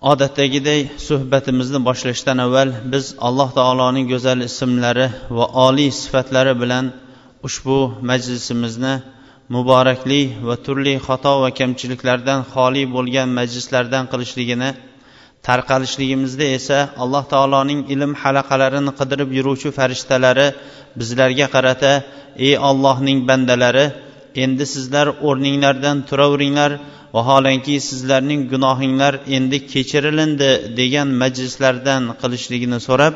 Odatdagiday suhbatimizni boshlashdan avval biz alloh taoloning go'zal ismlari va oliy sifatlari bilan ushbu majlisimizni muborakli va turli xato va kamchiliklardan xoli bo'lgan majlislardan qilishligini tarqalishligimizda esa alloh taoloning ilm halaqalarini qidirib yuruvchi farishtalari bizlarga qarata ey ollohning bandalari endi sizlar o'rninglardan turaveringlar vaholanki sizlarning gunohinglar endi kechirilindi degan majlislardan qilishligini so'rab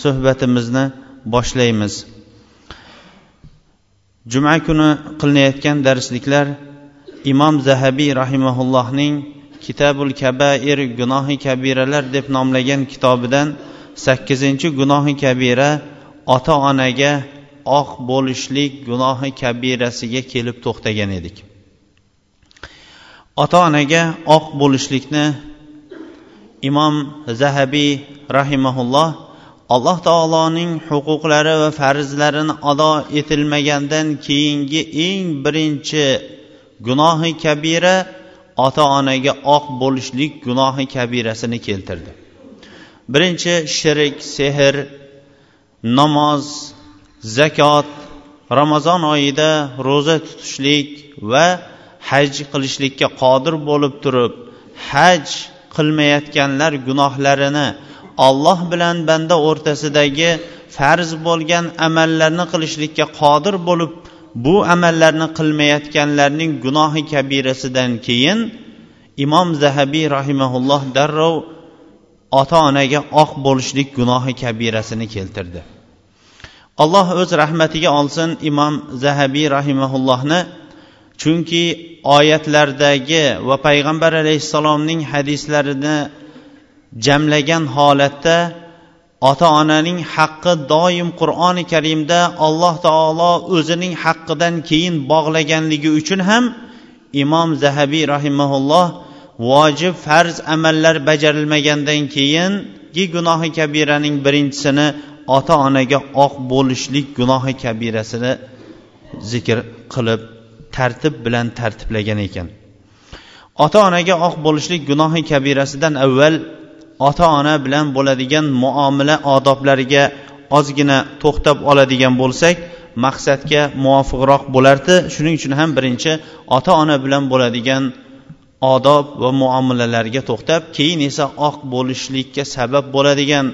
suhbatimizni boshlaymiz. Juma kuni qilinayotgan darsliklar imom zahabiy rahimaullohning kitabul kabair gunohi kabiralar deb nomlagan kitobidan sakkizinchi gunohi kabira ota onaga oq bo'lishlik gunohi kabirasiga kelib to'xtagan edik. Ota onaga oq bo'lishlikni imom zahabiy rahimaulloh alloh taoloning huquqlari va farzlarini ado etilmagandan keyingi eng birinchi gunohi kabira ota onaga oq bo'lishlik gunohi kabirasini keltirdi. Birinchi shirik sehr namoz zakot ramazon oyida ro'za tutishlik va haj qilishlikka qodir bo'lib turib haj qilmayotganlar gunohlarini olloh bilan banda o'rtasidagi farz bo'lgan amallarni qilishlikka qodir bo'lib bu amallarni qilmayotganlarning gunohi kabirasidan keyin imom zahabiy rahimaulloh darrov ota onaga oq bo'lishlik gunohi kabirasini keltirdi. Alloh o'z rahmatiga olsin imom zahabiy rahimaullohni chunki oyatlardagi va payg'ambar alayhissalomning hadislarini jamlagan holatda ota onaning haqqi doim qur'oni karimda alloh taolo o'zining haqqidan keyin bog'laganligi uchun ham imom zahabiy rahimaulloh vojib farz amallar bajarilmagandan keyingi gunohi kabiraning birinchisini ota onaga oq bo'lishlik gunohi kabirasini zikr qilib tartib bilan tartiblagan ekan. Ota onaga oq bo'lishlik gunohi kabirasidan avval ota ona bilan bo'ladigan muomala odoblariga ozgina to'xtab oladigan bo'lsak maqsadga muvofiqroq bo'lardi. Shuning uchun ham birinchi ota ona bilan bo'ladigan odob va muomalalarga to'xtab keyin esa oq bo'lishlikka sabab bo'ladigan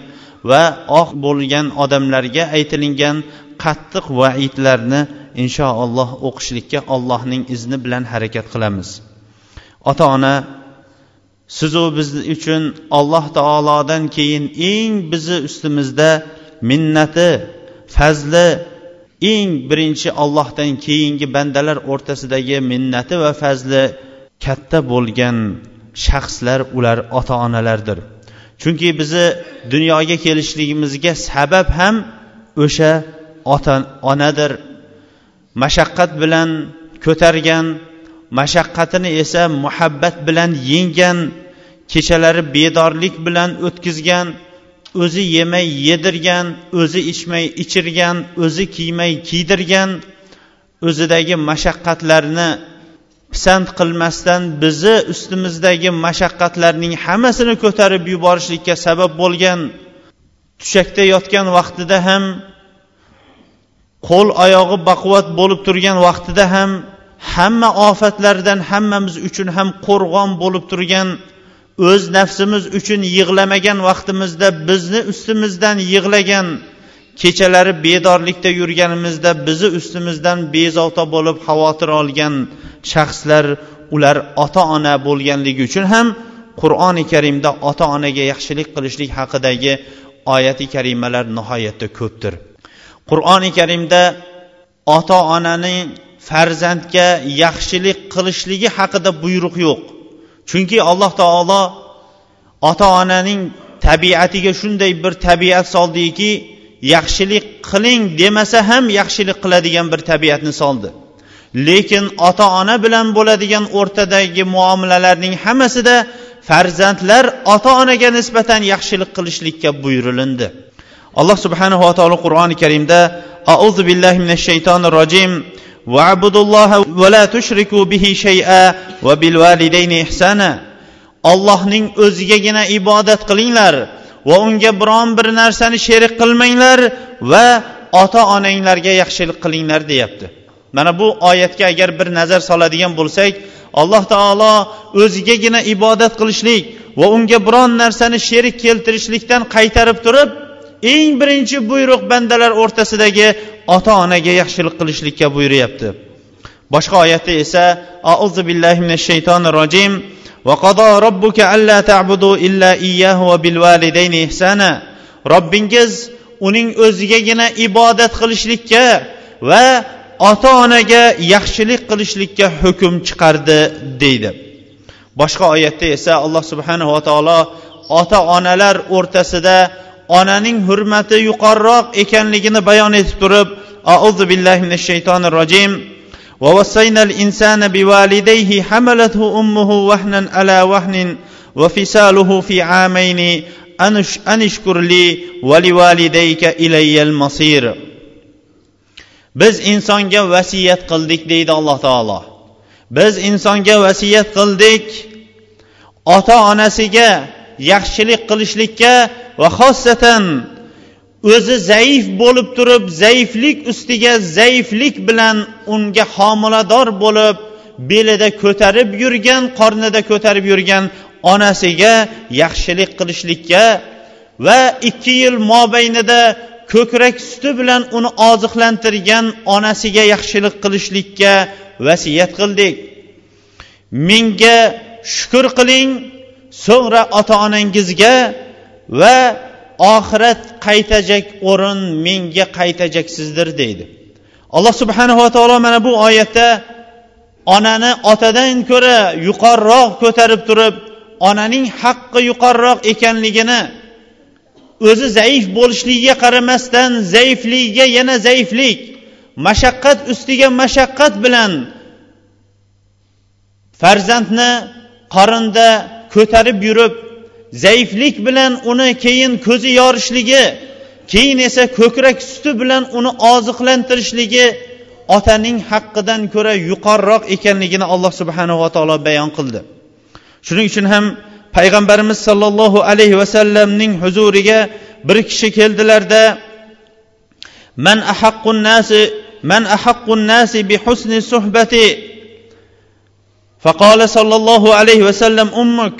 va oq bo'lgan odamlarga aytilingan qattiq vaidlarni inshaalloh o'qishlikka allohning izni bilan harakat qilamiz. Ota ona sizu biz uchun alloh taolodan keyin eng bizni ustimizda minnati fazli eng birinchi ollohdan keyingi bandalar o'rtasidagi minnati va fazli katta bo'lgan shaxslar ular ota onalardir chunki bizni dunyoga kelishligimizga sabab ham o'sha ota onadir mashaqqat bilan ko'targan mashaqqatini esa muhabbat bilan yenggan kechalari bedorlik bilan o'tkazgan o'zi yemay yedirgan o'zi ichmay ichirgan o'zi kiymay kiydirgan o'zidagi mashaqqatlarni pisand qilmasdan bizni ustimizdagi mashaqqatlarning hammasini ko'tarib yuborishlikka sabab bo'lgan tushakda yotgan vaqtida ham qo'l oyog'i baquvvat bo'lib turgan vaqtida ham hamma ofatlardan hammamiz uchun ham qo'rg'on bo'lib turgan o'z nafsimiz uchun yig'lamagan vaqtimizda bizni ustimizdan yig'lagan kechalari bedorlikda yurganimizda bizni ustimizdan bezovta bo'lib xavotir olgan shaxslar ular ota ona bo'lganligi uchun ham qur'oni karimda ota onaga yaxshilik qilishlik haqidagi oyati karimalar nihoyatda ko'pdir. Qur'oni karimda ota onaning farzandga yaxshilik qilishligi haqida buyruq yo'q. Chunki alloh taolo ota onaning tabiatiga shunday bir tabiat soldiki yaxshilik qiling demasa ham yaxshilik qiladigan bir tabiatni soldi. Lekin ota ona bilan bo'ladigan o'rtadagi muomalalarning hammasida farzandlar ota onaga nisbatan yaxshilik qilishlikka buyurilindi. Alloh subhanahu va taolo qur'oni karimda auzu billahi minash shaytonir rojim va'budulloha va la tushriku bihi shay'a va bil validayni ihsana. Ollohning o'zigagina ibodat qilinglar va unga biron bir narsani sherik qilmanglar va ota onanglarga yaxshilik qilinglar deyapti. Mana bu oyatga agar bir nazar soladigan bo'lsak alloh taolo o'zigagina ibodat qilishlik va unga biron narsani sherik keltirishlikdan qaytarib turib eng birinchi buyruq bandalar o'rtasidagi ota onaga yaxshilik qilishlikka buyuryapti boshqa oyatda esa auzu billahi minash shaytonir rojim وقضى ربك ألا تعبدوا إلا إياه وبالوالدين إحسانا robbingiz uning o'zigagina ibodat qilishlikka va ota onaga yaxshilik qilishlikka hukm chiqardi deydi boshqa oyatda esa alloh subhanahu va taolo ota onalar o'rtasida onaning hurmati yuqoriroq ekanligini bayon etib turib auzu billahi minash shaytonir rojim ووصينا الإنسان بوالديه حملته أمه وهنا على وهن وفصاله في عامين أن اشكر لي ولوالديك إلي المصير biz insonga vasiyat qildik deydi alloh taolo biz insonga vasiyat qildik ota onasiga yaxshilik qilishlikka va xossatan o'zi zaif bo'lib turib zaiflik ustiga zaiflik bilan unga homilador bo'lib belida ko'tarib yurgan qornida ko'tarib yurgan onasiga yaxshilik qilishlikka va ikki yil mobaynida ko'krak suti bilan uni oziqlantirgan onasiga yaxshilik qilishlikka vasiyat qildik. Menga shukur qiling so'ngra ota onangizga va oxirat qaytajak o'rin menga qaytajaksizdir deydi. Alloh subhanava taolo mana bu oyatda onani otadan ko'ra yuqoriroq ko'tarib turib onaning haqqi yuqoriroq ekanligini o'zi zaif bo'lishligiga qaramasdan zaifligiga yana zaiflik mashaqqat ustiga mashaqqat bilan farzandni qorinda ko'tarib yurib zaiflik bilan uni keyin ko'zi yorishligi keyin esa ko'krak suti bilan uni oziqlantirishligi otaning haqqidan ko'ra yuqoriroq ekanligini alloh subhanava taolo bayon qildi. Shuning uchun ham payg'ambarimiz sollallohu alayhi vasallamning huzuriga bir kishi keldilarda man ahaqqun nasi man ahaqqun nasi bi husni suhbati? Faqala sollallohu alayhi vasallam ummuk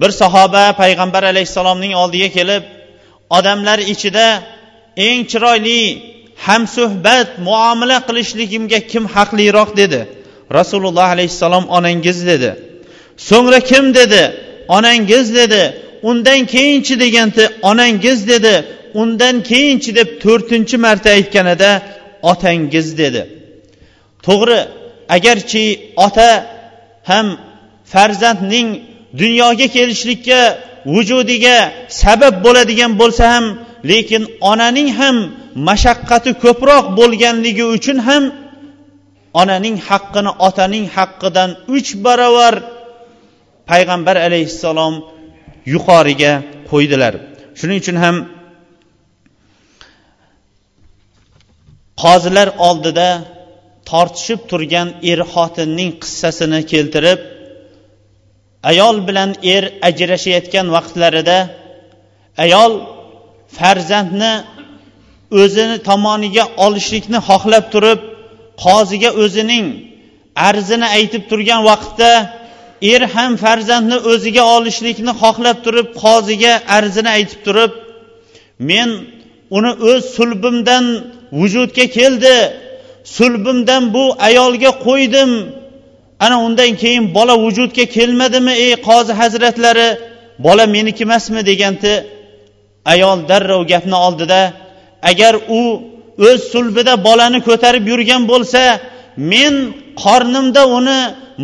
bir sahoba payg'ambar alayhissalomning oldiga kelib odamlar ichida eng chiroyli hamsuhbat muomala qilishligimga kim haqliroq? dedi. Rasululloh alayhissalom onangiz dedi. So'ngra kim? dedi. Onangiz dedi. Undan keyinchi deganda onangiz dedi. Undan keyinchi deb to'rtinchi marta aytganida otangiz dedi. To'g'ri agarchi ota ham farzandning dunyoga kelishlikka vujudiga sabab bo'ladigan bo'lsa ham lekin onaning ham mashaqqati ko'proq bo'lganligi uchun ham onaning haqqini otaning haqqidan uch barobar payg'ambar alayhissalom yuqoriga qo'ydilar. Shuning uchun ham qozilar oldida tortishib turgan er xotinning qissasini keltirib ayol bilan er ajrashayotgan vaqtlarida ayol farzandni o'zini tomoniga olishlikni xohlab turib qoziga o'zining arzini aytib turgan vaqtda er ham farzandni o'ziga olishlikni xohlab turib qoziga arzini aytib turib men uni o'z sulbimdan vujudga keldi sulbimdan bu ayolga qo'ydim ana undan keyin bola vujudga kelmadimi ey qozi hazratlari? Bola meniki emasmi deganda ayol darrov gapni oldida agar u o'z sulbida bolani ko'tarib yurgan bo'lsa men qornimda uni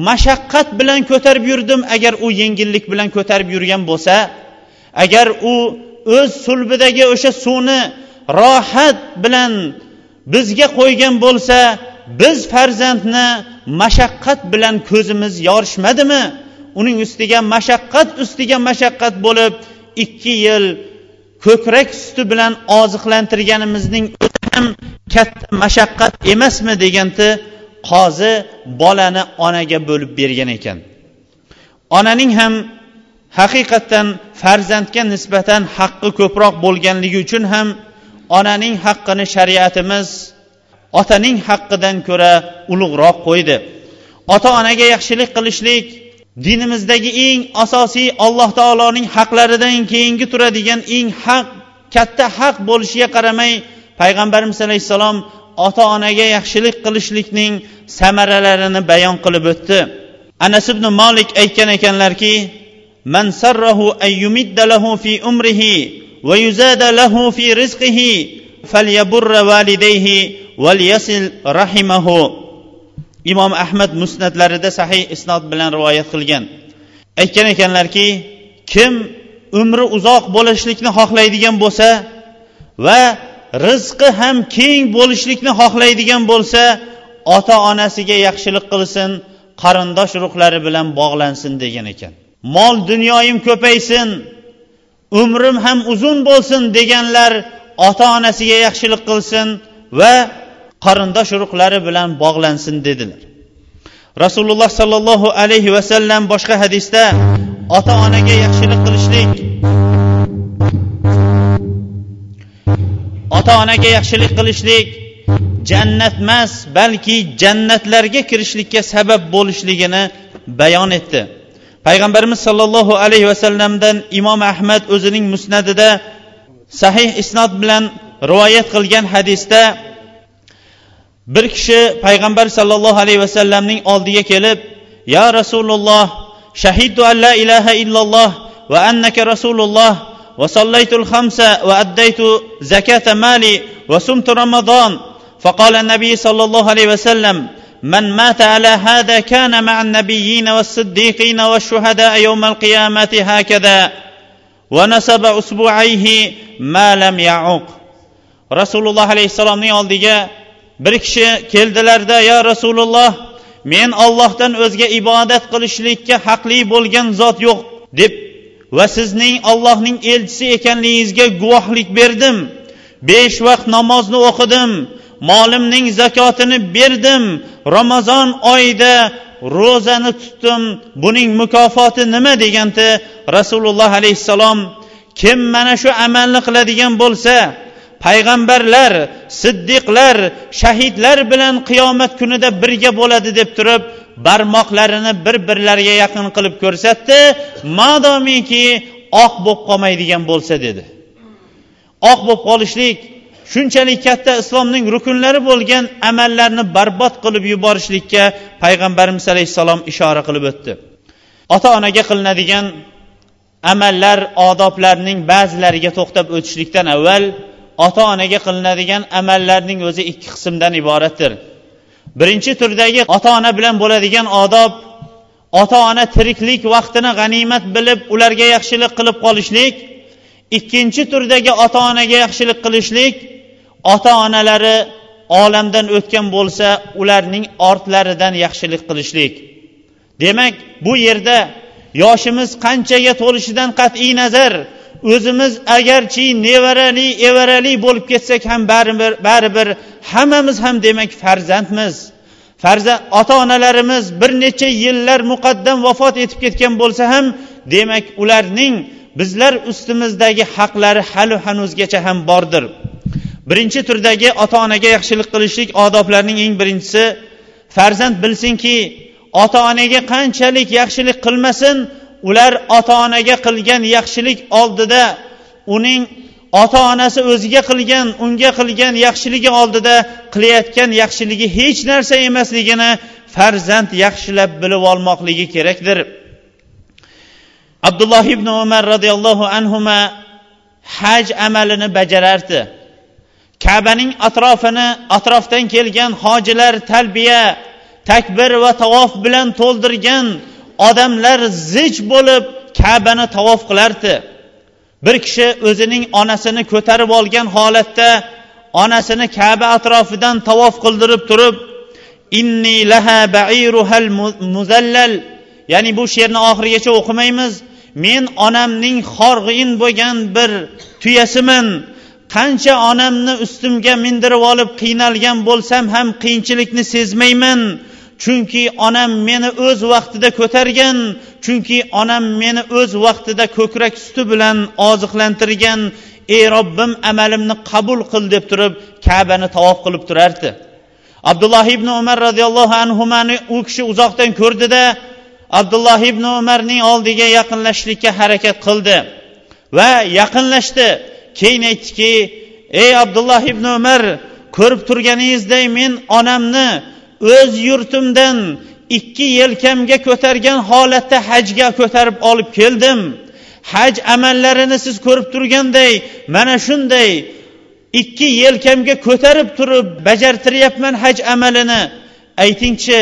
mashaqqat bilan ko'tarib yurdim agar u yengillik bilan ko'tarib yurgan bo'lsa agar u o'z sulbidagi o'sha suvni rohat bilan bizga qo'ygan bo'lsa biz farzandni mashaqqat bilan ko'zimiz yorishmadimi? Uning ustiga mashaqqat ustiga mashaqqat bo'lib ikki yil ko'krak suti bilan oziqlantirganimizning o'zi ham katta mashaqqat emasmi deganda qozi bolani onaga bo'lib bergan ekan. Onaning ham haqiqatdan farzandga nisbatan haqqi ko'proq bo'lganligi uchun ham onaning haqqini shariatimiz otaning haqqidan ko'ra ulug'roq qo'ydi. Ota onaga yaxshilik qilishlik dinimizdagi eng asosiy alloh taoloning haqlaridan keyingi turadigan eng haq katta haq bo'lishiga qaramay payg'ambarimiz alayhissalom ota onaga yaxshilik qilishlikning samaralarini bayon qilib o'tdi. Anas ibn molik aytgan ekanlarki man sarrahu ayyumidda fi umrihi va yuzada lahu fi rizqihi falyaburra validayhi valyasil rahimahu imom ahmad musnatlarida sahih isnod bilan rivoyat qilgan. Aytgan ekanlarki kim umri uzoq bo'lishlikni xohlaydigan bo'lsa va rizqi ham keng bo'lishlikni xohlaydigan bo'lsa ota onasiga yaxshilik qilsin qarindosh urug'lari bilan bog'lansin degan ekan. Mol dunyoyim ko'paysin umrim ham uzun bo'lsin deganlar ota onasiga yaxshilik qilsin va qarindosh urug'lari bilan bog'lansin dedilar. Rasululloh sollallohu alayhi vasallam boshqa hadisda ota onaga yaxshilik qilishlik ota onaga yaxshilik qilishlik jannat emas balki jannatlarga kirishlikka sabab bo'lishligini bayon etdi. Payg'ambarimiz sollallohu alayhi vasallamdan imom ahmad o'zining musnadida sahih isnod bilan rivoyat qilgan hadisda bir kishi payg'ambar sollallohu alayhi vasallamning oldiga kelib ya rasululloh shahidtu an la ilaha illalloh va annaka rasululloh وصليت الخمس وأديت زكاة مالي وصمت رمضان فقال النبي صلى الله عليه وسلم من مات على هذا كان مع النبيين والصديقين والشهداء يوم القيامة هكذا ونسب أسبوعيه ما لم يعوق رسول الله عليه السلام oldiga bir kishi keldilarda yo rasululloh men ollohdan o'zga ibodat qilishlikka haqli bo'lgan zot yo'q deb va sizning ollohning elchisi ekanligingizga guvohlik berdim besh vaqt namozni o'qidim molimning zakotini berdim ramazon oyida ro'zani tutdim buning mukofoti nima deganda rasululloh alayhissalom kim mana shu amalni qiladigan bo'lsa payg'ambarlar siddiqlar shahidlar bilan qiyomat kunida birga bo'ladi deb turib barmoqlarini bir birlariga yaqin qilib ko'rsatdi. Madomiki oq bo'lib qolmaydigan bo'lsa dedi. Oq bo'lib qolishlik shunchalik katta islomning rukunlari bo'lgan amallarni barbod qilib yuborishlikka payg'ambarimiz alayhissalom ishora qilib o'tdi. Ota onaga qilinadigan amallar odoblarning ba'zilariga to'xtab o'tishlikdan avval ota onaga qilinadigan amallarning o'zi ikki qismdan iboratdir. Birinchi turdagi ota ona bilan bo'ladigan odob ota ona tiriklik vaqtini g'animat bilib ularga yaxshilik qilib qolishlik ikkinchi turdagi ota onaga yaxshilik qilishlik ota onalari olamdan o'tgan bo'lsa ularning ortlaridan yaxshilik qilishlik. Demak bu yerda yoshimiz qanchaga to'lishidan qat'iy nazar o'zimiz agarchi nevarali evarali bo'lib ketsak ham baribir baribir hammamiz ham demak farzandmiz. Farzand ota onalarimiz bir necha yillar muqaddam vafot etib ketgan bo'lsa ham demak ularning bizlar ustimizdagi haqlari hali hanuzgacha ham bordir. Birinchi turdagi ota onaga yaxshilik qilishlik odoblarning eng birinchisi farzand bilsinki ota onaga qanchalik yaxshilik qilmasin ular ota onaga qilgan yaxshilik oldida uning ota onasi o'ziga qilgan unga qilgan yaxshiligi oldida qilayotgan yaxshiligi hech narsa emasligini farzand yaxshilab bilib olmoqligi kerakdir. Abdulloh ibn umar roziyallohu anhuma haj amalini bajarardi. Kabaning atrofini atrofdan kelgan hojilar talbiya takbir va tavof bilan to'ldirgan odamlar zich bo'lib kabani tavof qilardi. Bir kishi o'zining onasini ko'tarib olgan holatda onasini kaba atrofidan tavof qildirib turib inni laha bairuhal muzallal ya'ni bu she'rni oxirigacha o'qimaymiz men onamning xorg'in bo'lgan bir tuyasiman qancha onamni ustimga mindirib olib qiynalgan bo'lsam ham qiyinchilikni sezmayman. Chunki onam meni o'z vaqtida ko'targan chunki onam meni o'z vaqtida ko'krak suti bilan oziqlantirgan. Ey robbim amalimni qabul qil deb turib kabani tavof qilib turardi. Abdulloh ibn umar roziyallohu anhuni u kishi uzoqdan ko'rdida abdulloh ibn umarning oldiga yaqinlashishlikka harakat qildi va yaqinlashdi. Keyin aytdiki ey abdulloh ibn umar ko'rib turganingizday men onamni o'z yurtimdan ikki yelkamga ko'targan holatda hajga ko'tarib olib keldim. Haj amallarini siz ko'rib turganday mana shunday ikki yelkamga ko'tarib turib bajartiryapman haj amalini. Aytingchi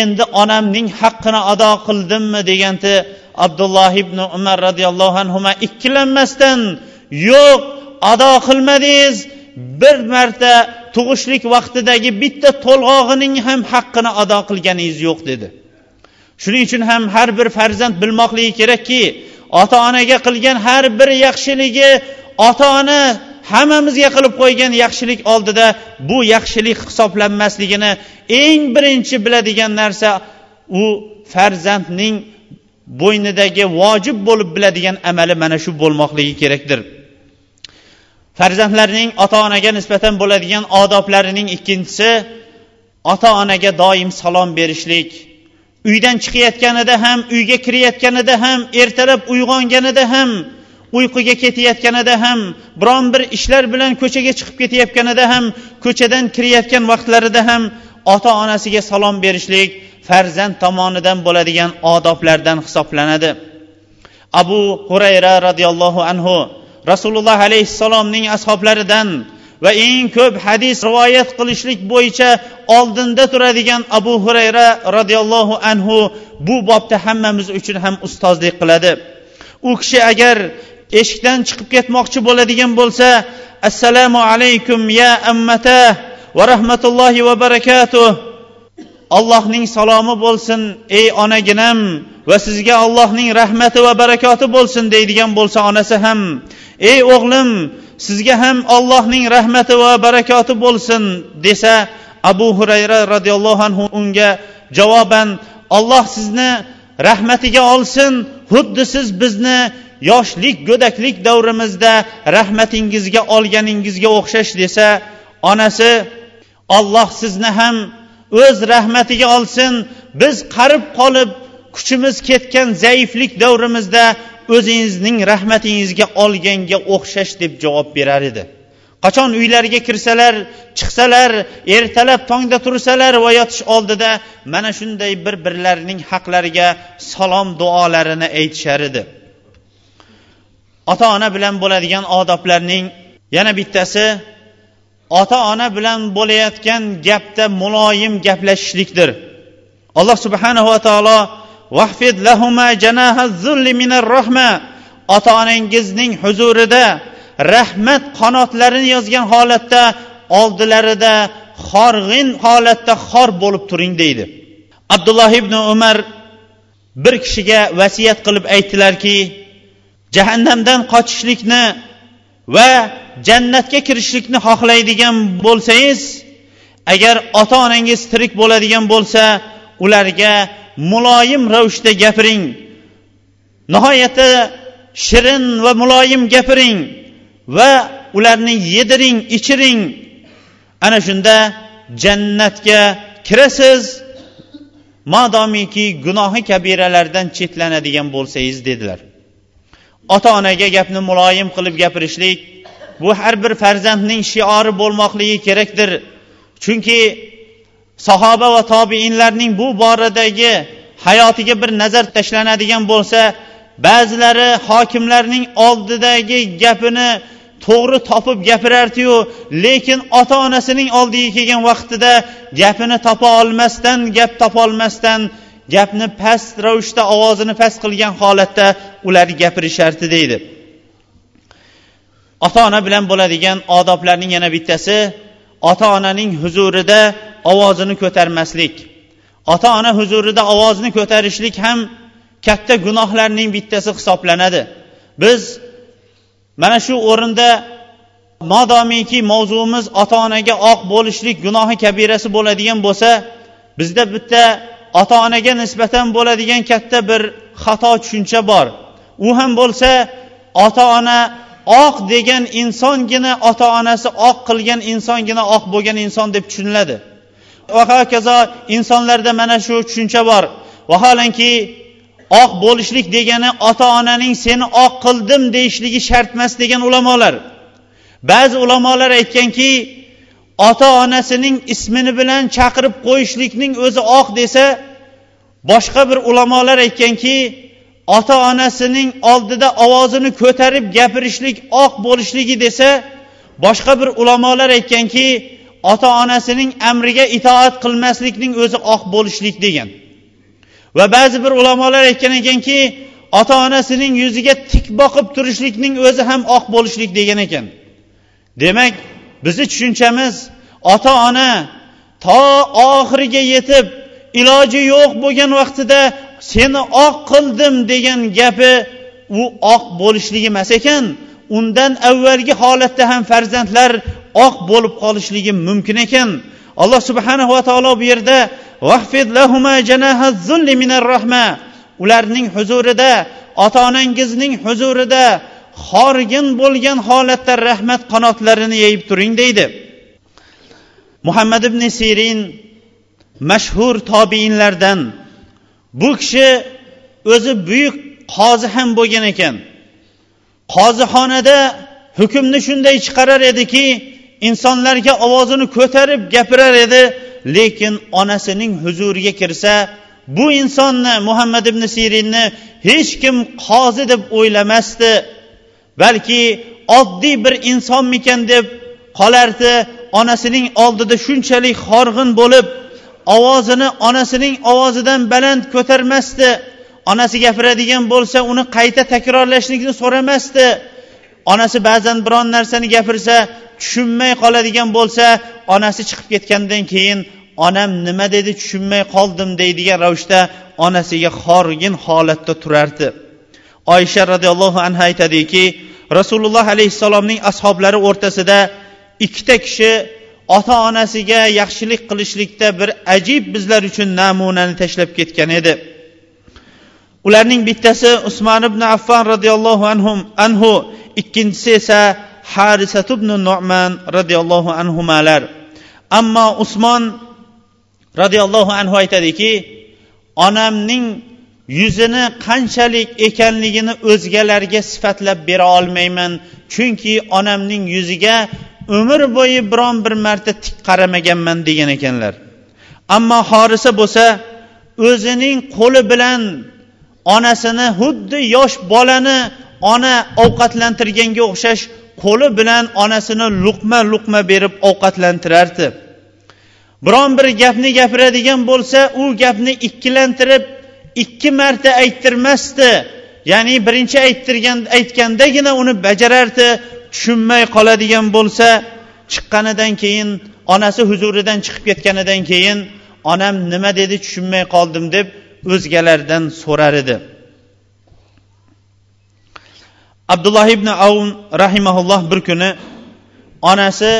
endi onamning haqqini ado qildimmi deganda abdulloh ibn umar roziyallohu anhu ikkilanmasdan yo'q ado qilmadingiz. Bir marta tug'ishlik vaqtidagi bitta to'lg'og'ining ham haqqini ado qilganingiz yo'q dedi. Shuning uchun ham har bir farzand bilmoqligi kerakki ota onaga qilgan har bir yaxshiligi ota ona hammamizga qilib qo'ygan yaxshilik oldida bu yaxshilik hisoblanmasligini eng birinchi biladigan narsa u farzandning bo'ynidagi vojib bo'lib biladigan amali mana shu bo'lmoqligi kerakdir. Farzandlarning ota onaga nisbatan bo'ladigan odoblarining ikkinchisi ota onaga doim salom berishlik. Uydan chiqayotganida ham uyga kirayotganida ham ertalab uyg'onganida ham uyquga ketayotganida ham biron bir ishlar bilan ko'chaga chiqib ketayotganida ham ko'chadan kirayotgan vaqtlarida ham ota onasiga salom berishlik farzand tomonidan bo'ladigan odoblardan hisoblanadi. Abu hurayra roziyallohu anhu rasululloh alayhissalomning ashoblaridan va eng ko'p hadis rivoyat qilishlik bo'yicha oldinda turadigan abu hurayra roziyallohu anhu bu bobda hammamiz uchun ham ustozlik qiladi. U kishi agar eshikdan chiqib ketmoqchi bo'ladigan bo'lsa assalomu alaykum ya ammata va rahmatullohi va barakatuh. Allohning salomi bo'lsin ey onaginam va sizga allohning rahmati va barakoti bo'lsin deydigan bo'lsa onasi ham. Ey o'g'lim sizga ham allohning rahmati va barakoti bo'lsin desa abu hurayra roziyallohu anhu unga javoban olloh sizni rahmatiga olsin xuddi siz bizni yoshlik go'daklik davrimizda rahmatingizga olganingizga o'xshash desa onasi olloh sizni ham o'z rahmatiga olsin biz qarib qolib kuchimiz ketgan zaiflik davrimizda o'zingizning rahmatingizga olganga o'xshash deb javob berar edi. Qachon uylariga kirsalar chiqsalar ertalab tongda tursalar va yotish oldida mana shunday bir birlarining haqlariga salom duolarini aytishar edi. Ota ona bilan bo'ladigan odoblarning yana bittasi ota ona bilan bo'layotgan gapda muloyim gaplashishlikdir. Alloh subhanahu va taolo vahfid lahuma janaha zulli minar rahma ota onangizning huzurida rahmat qanotlarini yozgan holatda oldilarida xorg'in holatda xor bo'lib turing deydi. Abdulloh ibn umar bir kishiga vasiyat qilib aytdilarki jahannamdan qochishlikni va jannatga kirishlikni xohlaydigan bo'lsangiz agar ota onangiz tirik bo'ladigan bo'lsa ularga muloyim ravishda gapiring. Nihoyatda shirin va muloyim gapiring va ularni yediring ichiring. Ana shunda jannatga kirasiz. Modomiki gunohi kabiralardan chetlanadigan bo'lsangiz dedilar. Ota onaga gapni muloyim qilib gapirishlik bu har bir farzandning shiori bo'lmoqligi kerakdir. Chunki sahoba va tobiinlarning bu boradagi hayotiga bir nazar tashlanadigan bo'lsa ba'zilari hokimlarning oldidagi gapini to'g'ri topib gapirardiyu lekin ota onasining oldiga kelgan vaqtida gapini topa olmasdan gap topolmasdan gapni past ravishda ovozini past qilgan holatda ular gapirishardi deydi. Ota ona bilan bo'ladigan odoblarning yana bittasi ota onaning huzurida ovozini ko'tarmaslik. Ota ona huzurida ovozini ko'tarishlik ham katta gunohlarning bittasi hisoblanadi. Biz mana shu o'rinda modomiki mavzuimiz ota onaga oq bo'lishlik gunohi kabirasi bo'ladigan bo'lsa bizda bitta ota onaga nisbatan bo'ladigan katta bir xato tushuncha bor. U ham bo'lsa ota ona oq degan insongina ota onasi oq qilgan insongina oq bo'lgan inson deb tushuniladi. Va hokazo insonlarda mana shu tushuncha bor. Vaholanki oq bo'lishlik degani ota onaning seni oq qildim deyishligi shart emas degan ulamolar. Ba'zi ulamolar aytganki ota onasining ismini bilan chaqirib qo'yishlikning o'zi oq desa boshqa bir ulamolar aytganki ota onasining oldida ovozini ko'tarib gapirishlik oq bo'lishligi desa boshqa bir ulamolar aytganki ota onasining amriga itoat qilmaslikning o'zi oq bo'lishlik degan. Va ba'zi bir ulamolar aytgan ekanki ota onasining yuziga tik boqib turishlikning o'zi ham oq bo'lishlik degan ekan. Demak bizni tushunchamiz. Ota ona to oxiriga yetib iloji yo'q bo'lgan vaqtida seni oq qildim degan gapi u oq bo'lishligi emas ekan. Undan avvalgi holatda ham farzandlar oq bo'lib qolishligi mumkin ekan. Alloh subhanahu va taolo bu yerda ularning huzurida ota onangizning huzurida xorigin bo'lgan holatda rahmat qanotlarini yeyib turing deydi. Muhammad ibn sirin mashhur tobiinlardan bu kishi o'zi buyuk qozi ham bo'lgan ekan. Qozixonada hukmni shunday chiqarar ediki insonlarga ovozini ko'tarib gapirar edi lekin onasining huzuriga kirsa bu insonni muhammad ibn sirinni hech kim qozi deb o'ylamasdi. Balki oddiy bir insonmikan deb qolardi onasining oldida shunchalik horg'in bo'lib ovozini onasining ovozidan baland ko'tarmasdi. Onasi gapiradigan bo'lsa uni qayta takrorlashlikni so'ramasdi. Onasi ba'zan biron narsani gapirsa tushunmay qoladigan bo'lsa onasi chiqib ketgandan keyin onam nima dedi tushunmay qoldim deydigan ravishda onasiga xorgin holatda turardi. Oysha roziyallohu anhu aytadiki rasululloh alayhissalomning ashoblari o'rtasida ikkita kishi ota onasiga yaxshilik qilishlikda bir ajib bizlar uchun namunani tashlab ketgan edi. Ularning bittasi usmon ibn affon roziyallohu anhu anhu ikkinchisi esa harisat ibn nu'man roziyallohu anhumalar. Ammo usmon roziyallohu anhu aytadiki onamning yuzini qanchalik ekanligini o'zgalarga sifatlab bera olmayman. Chunki onamning yuziga umr bo'yi biron bir marta tik qaramaganman degan ekanlar. Ammo horisa bo'lsa o'zining qo'li bilan onasini xuddi yosh bolani ona ovqatlantirganga o'xshash qo'li bilan onasini luqma luqma berib ovqatlantirardi. Biron bir gapni gapiradigan bo'lsa u gapni ikkilantirib ikki marta ayttirmasdi. Ya'ni birinchi ayttirgan aytgandagina uni bajarardi tushunmay qoladigan bo'lsa chiqqanidan keyin onasi huzuridan chiqib ketganidan keyin onam nima dedi tushunmay qoldim deb o'zgalardan so'rar edi. Abdulloh ibn avn rahimaulloh bir kuni onasi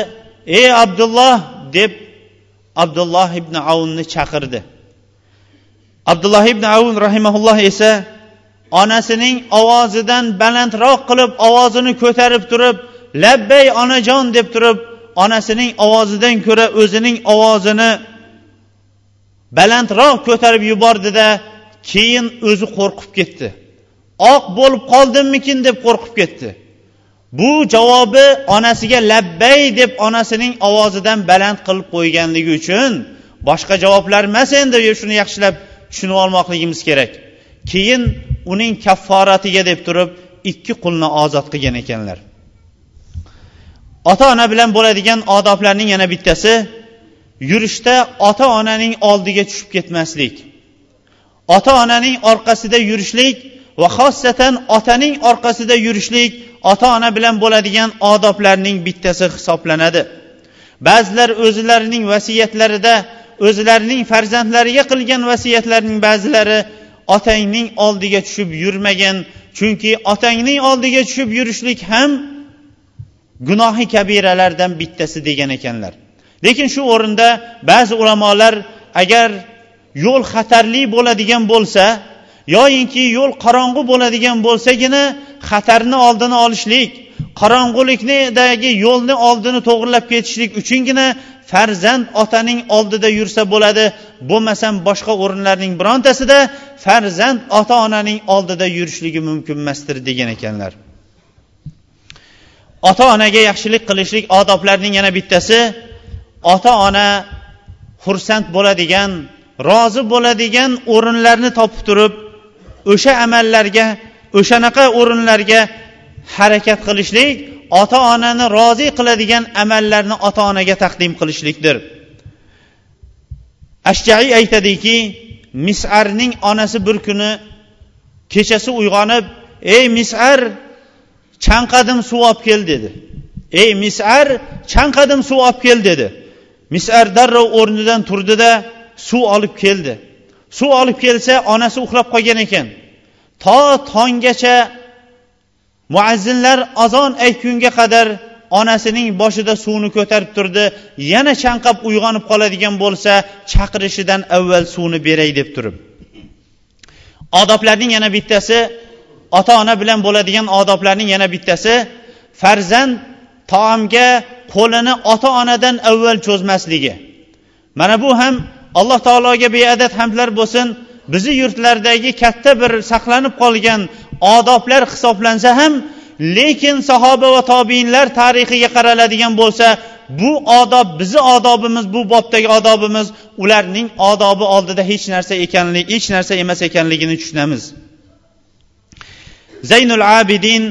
ey abdulloh! deb abdulloh ibn avnni chaqirdi. Abdulloh ibn avun rahimaulloh esa onasining ovozidan balandroq qilib ovozini ko'tarib turib labbay onajon! deb turib onasining ovozidan ko'ra o'zining ovozini balandroq ko'tarib yubordida keyin o'zi qo'rqib ketdi. Oq bo'lib qoldimmikin? deb qo'rqib ketdi. Bu javobi onasiga labbay deb onasining ovozidan baland qilib qo'yganligi uchun boshqa javoblar emas endi shuni yaxshilab tushunib olmoqligimiz kerak. Keyin uning kafforatiga deb turib ikki qulni ozod qilgan ekanlar. Ota ona bilan bo'ladigan odoblarning yana bittasi yurishda ota onaning oldiga tushib ketmaslik. Ota onaning orqasida yurishlik va xossatan otaning orqasida yurishlik ota ona bilan bo'ladigan odoblarning bittasi hisoblanadi. Ba'zilar o'zlarining vasiyatlarida o'zlarining farzandlariga qilgan vasiyatlarning ba'zilari otangning oldiga tushib yurmagin chunki otangning oldiga tushib yurishlik ham gunohi kabiralardan bittasi degan ekanlar. Lekin shu o'rinda ba'zi ulamolar agar yo'l xatarli bo'ladigan bo'lsa yoyinki yo'l qorong'u bo'ladigan bo'lsagina xatarni oldini olishlik qorong'uliknidagi yo'lni oldini to'g'irlab ketishlik uchungina farzand otaning oldida yursa bo'ladi. Bo'lmasam boshqa o'rinlarning birontasida farzand ota onaning oldida yurishligi mumkin emasdir degan ekanlar. Ota onaga yaxshilik qilishlik odoblarning yana bittasi ota ona xursand bo'ladigan rozi bo'ladigan o'rinlarni topib turib o'sha amallarga o'shanaqa o'rinlarga harakat qilishlik ota onani rozi qiladigan amallarni ota onaga taqdim qilishlikdir. Ashjaiy aytadiki misarning onasi bir kuni kechasi uyg'onib ey misar chanqadim suv olib kel dedi. Ey misar chanqadim suv olib kel dedi. Misar darrov o'rnidan turdida suv olib keldi. Suv olib kelsa onasi uxlab qolgan ekan. To tonggacha muazzinlar azon aytgunga qadar onasining boshida suvni ko'tarib turdi yana chanqab uyg'onib qoladigan bo'lsa chaqirishidan avval suvni beray deb turib. Odoblarning yana bittasi ota ona bilan bo'ladigan odoblarning yana bittasi farzand taomga qo'lini ota onadan avval cho'zmasligi. Mana bu ham alloh taologa beadad hamdlar bo'lsin bizni yurtlardagi katta bir saqlanib qolgan odoblar hisoblansa ham lekin sahoba va tobiinlar tarixiga qaraladigan bo'lsa bu odob bizni odobimiz bu bobdagi odobimiz ularning odobi oldida hech narsa ekanligi hech narsa emas ekanligini tushunamiz. Zaynul abidin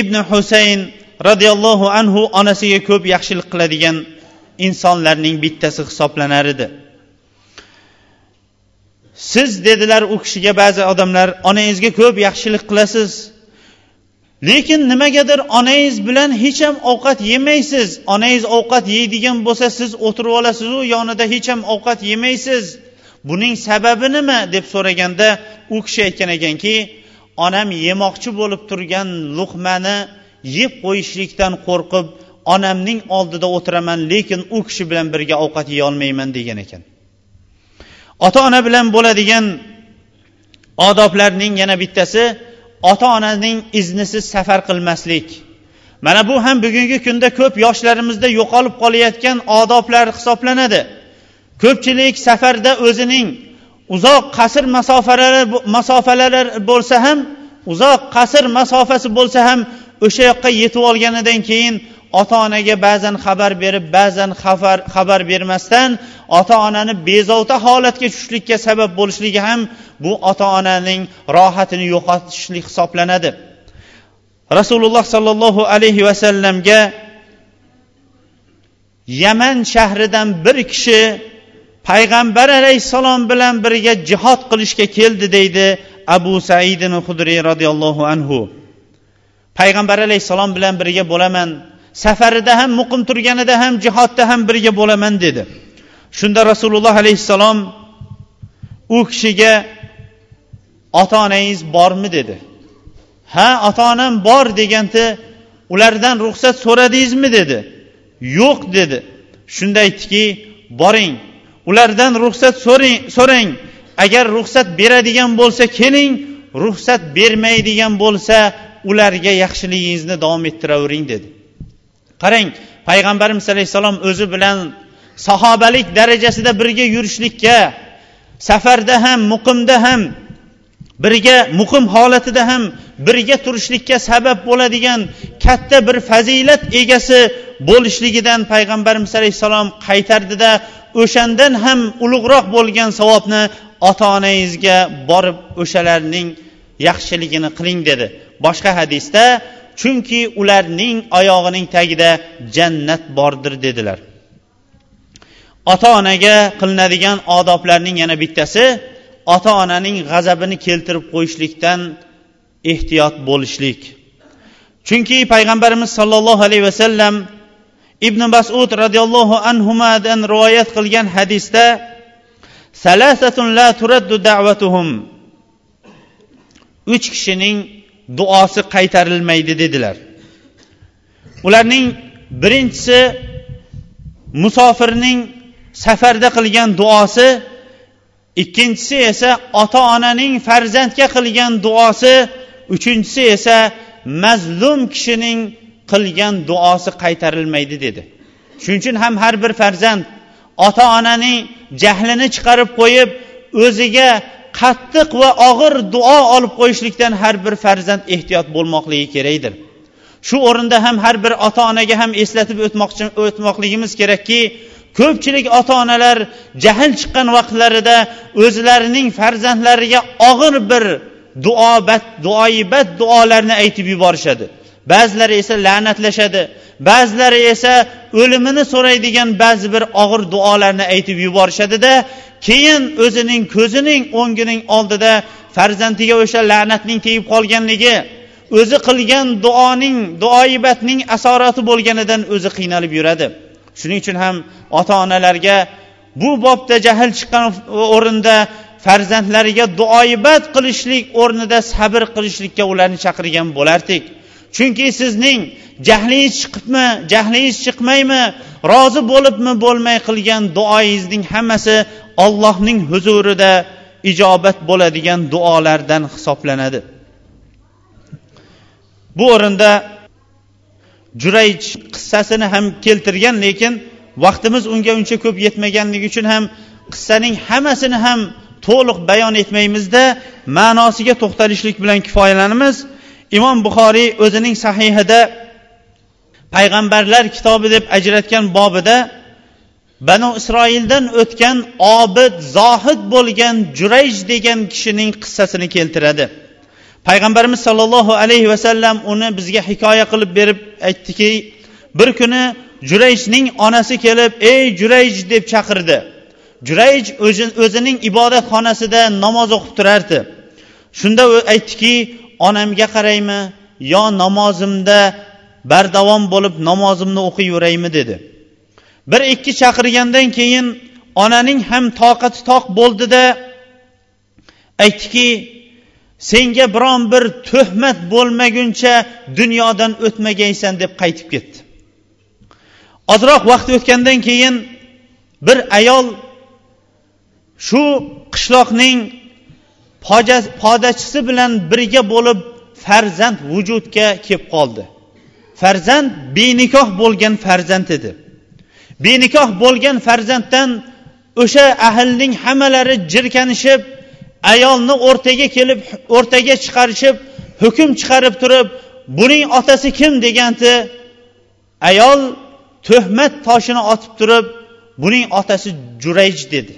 ibn husayn roziyallohu anhu onasiga ko'p yaxshilik qiladigan insonlarning bittasi hisoblanar edi. Siz dedilar u kishiga ba'zi odamlar onangizga ko'p yaxshilik qilasiz. Lekin nimagadir onangiz bilan hech ham ovqat yemaysiz. Onangiz ovqat yeydigan bo'lsa siz o'tirib olasizu yonida hech ham ovqat yemaysiz. Buning sababi nima? deb so'raganda u kishi aytgan ekanki onam yemoqchi bo'lib turgan luqmani yeb qo'yishlikdan qo'rqib onamning oldida o'tiraman lekin u kishi bilan birga ovqat yeyolmayman degan ekan. Ota ona bilan bo'ladigan odoblarning yana bittasi ota onaning iznisiz safar qilmaslik. Mana bu ham bugungi kunda ko'p yoshlarimizda yo'qolib qolayotgan odoblar hisoblanadi. Ko'pchilik safarda o'zining uzoq qasr masofalari masofalari bo'lsa ham uzoq qasr masofasi bo'lsa ham o'sha yoqqa yetib olganidan keyin ota onaga ba'zan xabar berib ba'zan xabar xabar bermasdan ota onani bezovta holatga tushishlikka sabab bo'lishligi ham bu ota onaning rohatini yo'qotishlik hisoblanadi. Rasululloh sollallohu alayhi vasallamga yaman shahridan bir kishi payg'ambar alayhissalom bilan birga jihod qilishga keldi deydi abu saidin hudriy roziyallohu anhu. Payg'ambar alayhissalom bilan birga bo'laman safarida ham muqim turganida ham jihodda ham birga bo'laman dedi. Shunda rasululloh alayhissalom u kishiga ota onangiz bormi? dedi. Ha ota onam bor deganda ulardan ruxsat so'radingizmi? dedi. Yo'q dedi. Shunda aytdiki boring ulardan ruxsat so'rang so'rang. Agar ruxsat beradigan bo'lsa keling ruxsat bermaydigan bo'lsa ularga yaxshiligingizni davom ettiravering dedi. Qarang payg'ambarimiz alayhissalom o'zi bilan sahobalik darajasida birga yurishlikka safarda ham muqimda ham birga muqim holatida ham birga turishlikka sabab bo'ladigan katta bir fazilat egasi bo'lishligidan payg'ambarimiz alayhissalom qaytardida o'shandan ham ulug'roq bo'lgan savobni ota onangizga borib o'shalarning yaxshiligini qiling dedi. Boshqa hadisda chunki ularning oyog'ining tagida jannat bordir dedilar. Ota onaga qilinadigan odoblarning yana bittasi ota onaning g'azabini keltirib qo'yishlikdan ehtiyot bo'lishlik. Chunki payg'ambarimiz sollallohu alayhi vasallam ibn masud roziyallohu anhudan rivoyat qilgan hadisda salasatun la turaddu da'vatuhum uch kishining duosi qaytarilmaydi dedilar. Ularning birinchisi musofirning safarda qilgan duosi ikkinchisi esa ota onaning farzandga qilgan duosi uchinchisi esa mazlum kishining qilgan duosi qaytarilmaydi dedi. Shuning uchun ham har bir farzand ota onaning jahlini chiqarib qo'yib o'ziga qattiq va og'ir duo olib qo'yishlikdan har bir farzand ehtiyot bo'lmoqligi kerakdir. Shu o'rinda ham har bir ota onaga ham eslatib o'tmoqchi o'tmoqligimiz kerakki ko'pchilik ota onalar jahl chiqqan vaqtlarida o'zlarining farzandlariga og'ir bir duo duoibat duolarni aytib yuborishadi. Ba'zilari esa la'natlashadi ba'zilari esa o'limini so'raydigan ba'zi bir og'ir duolarni aytib yuborishadida keyin o'zining ko'zining o'ngining oldida farzandiga o'sha la'natning tegib qolganligi o'zi qilgan duoning duoibatning asorati bo'lganidan o'zi qiynalib yuradi. Shuning uchun ham ota onalarga bu bobda jahl chiqqan o'rinda farzandlariga duoibat qilishlik o'rnida sabr qilishlikka ularni chaqirgan bo'lardik. Chunki sizning jahlingiz chiqibmi jahlingiz chiqmaymi rozi bo'libmi bo'lmay qilgan duoyingizning hammasi ollohning huzurida ijobat bo'ladigan duolardan hisoblanadi. Bu o'rinda jurayj qissasini ham keltirgan lekin vaqtimiz unga uncha ko'p yetmaganligi uchun ham qissaning hammasini ham to'liq bayon etmaymizda ma'nosiga to'xtalishlik bilan kifoyalanamiz. Imom buxoriy o'zining sahihida payg'ambarlar kitobi deb ajratgan bobida banu isroildan o'tgan obid zohid bo'lgan jurayj degan kishining qissasini keltiradi. Payg'ambarimiz sollallohu alayhi vasallam uni bizga hikoya qilib berib aytdiki bir kuni jurayjning onasi kelib ey jurayj! deb chaqirdi. Jurayj o'zining ibodatxonasida namoz o'qib turardi. Shunda u aytdiki onamga qaraymi yo namozimda bardavom bo'lib namozimni o'qiyveraymi dedi. Bir ikki chaqirgandan keyin onaning ham toqati toq bo'ldida aytdiki senga biron bir tuhmat bo'lmaguncha dunyodan o'tmagaysan deb qaytib ketdi. Ozroq vaqt o'tgandan keyin bir ayol shu qishloqning podachisi bilan birga bo'lib farzand vujudga kelib qoldi. Farzand benikoh bo'lgan farzand edi. Benikoh bo'lgan farzanddan o'sha ahlning hammalari jirkanishib ayolni o'rtaga kelib o'rtaga chiqarishib hukm chiqarib turib buning otasi kim? deganda ayol tuhmat toshini otib turib buning otasi jurayj dedi.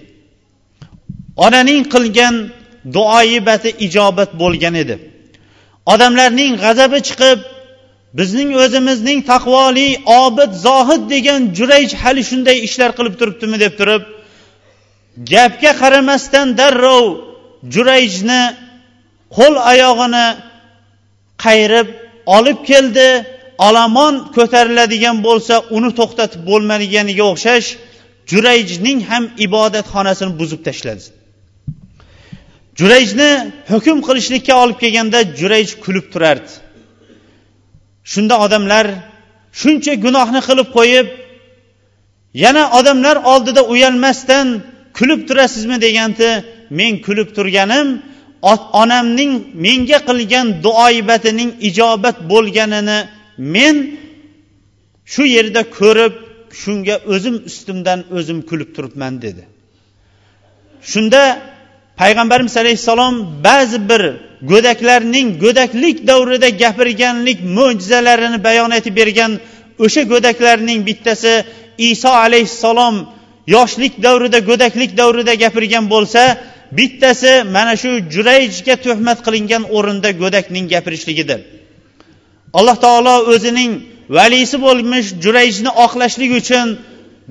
Onaning qilgan duoibati ijobat bo'lgan edi. Odamlarning g'azabi chiqib bizning o'zimizning taqvoli obid zohid degan jurayj hali shunday ishlar qilib turibdimi deb turib gapga qaramasdan darrov jurayjni qo'l oyog'ini qayirib olib keldi. Olomon ko'tariladigan bo'lsa uni to'xtatib bo'lmaganiga o'xshash jurayjning ham ibodatxonasini buzib tashladi. Jurayjni hukm qilishlikka olib kelganda jurayj kulib turardi. Shunda odamlar shuncha gunohni qilib qo'yib yana odamlar oldida uyalmasdan kulib turasizmi? deganda men kulib turganim onamning menga qilgan duoibatining ijobat bo'lganini men shu yerda ko'rib shunga o'zim ustimdan o'zim kulib turibman dedi. Shunda payg'ambarimiz alayhissalom ba'zi bir go'daklarning go'daklik davrida gapirganlik mo'jizalarini bayon etib bergan o'sha go'daklarning bittasi iso alayhissalom yoshlik davrida go'daklik davrida gapirgan bo'lsa bittasi mana shu jurayjga tuhmat qilingan o'rinda go'dakning gapirishligidir. Alloh taolo o'zining valisi bo'lmish jurayjni oqlashlik uchun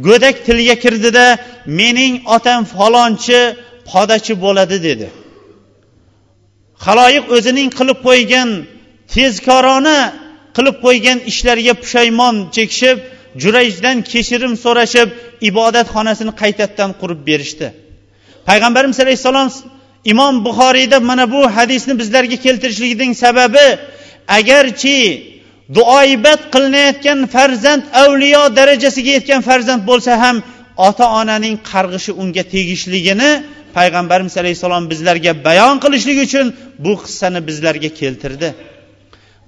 go'dak tilga kirdida mening otam falonchi podachi bo'ladi dedi. Haloyiq o'zining qilib qo'ygan tezkorona qilib qo'ygan ishlariga pushaymon chekishib jurayjdan kechirim so'rashib ibodatxonasini qaytadan qurib berishdi. Payg'ambarimiz alayhissalom imom buxoriyda mana bu hadisni bizlarga keltirishligining sababi agarchi duoibat qilinayotgan farzand avliyo darajasiga yetgan farzand bo'lsa ham ota onaning qarg'ishi unga tegishligini payg'ambarimiz alayhissalom bizlarga bayon qilishlik uchun bu qissani bizlarga keltirdi.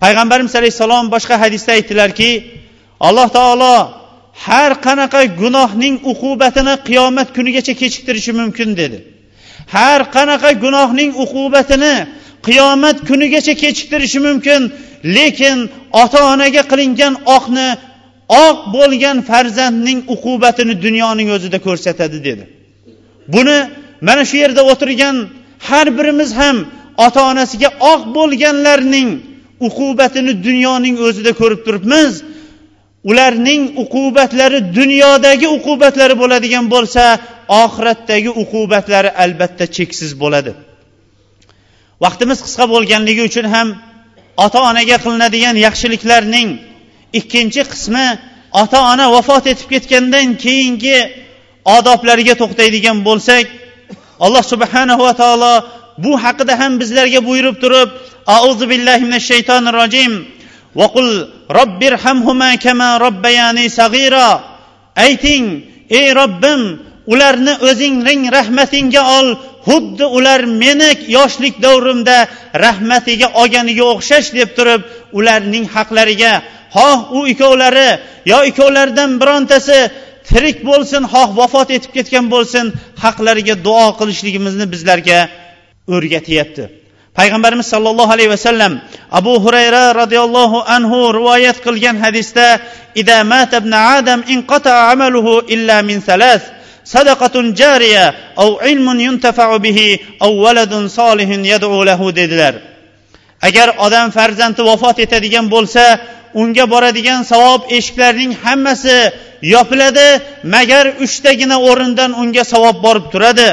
Payg'ambarimiz alayhissalom boshqa hadisda aytdilarki alloh taolo har qanaqa gunohning uqubatini qiyomat kunigacha kechiktirishi mumkin dedi. Har qanaqa gunohning uqubatini qiyomat kunigacha kechiktirishi mumkin lekin ota onaga qilingan oqni oq bo'lgan farzandning uqubatini dunyoning o'zida ko'rsatadi dedi. Buni mana shu yerda o'tirgan har birimiz ham ota onasiga oq bo'lganlarning uqubatini dunyoning o'zida ko'rib turibmiz. Ularning uqubatlari dunyodagi uqubatlari bo'ladigan bo'lsa oxiratdagi uqubatlari albatta cheksiz bo'ladi. Vaqtimiz qisqa bo'lganligi uchun ham ota onaga qilinadigan yaxshiliklarning ikkinchi qismi ota ona vafot etib ketgandan keyingi odoblariga to'xtaydigan bo'lsak alloh subhana va taolo bu haqida ham bizlarga buyurib turib auzu billahi minash shaytonir rojim vaqul robbirhamhuma kama robbayani sag'ira ayting ey robbim ularni o'zingning rahmatingga ol xuddi ular meni yoshlik davrimda rahmatiga olganiga o'xshash deb turib ularning haqlariga xoh u ikkovlari yo ikkovlaridan birontasi tirik bo'lsin xoh vafot etib ketgan bo'lsin haqlariga duo qilishligimizni bizlarga o'rgatyapti. Payg'ambarimiz sollallohu alayhi vasallam abu hurayra roziyallohu anhu rivoyat qilgan hadisda ida mata ibn adam inqata amaluhu illa min salas sadaqatun jariya aw ilmun yuntafa'u bihi aw valadun solihin yad'u lahu dedilar. Agar odam farzandi vafot etadigan bo'lsa unga boradigan savob eshiklarining hammasi yopiladi magar uchtagina o'rindan unga savob borib turadi.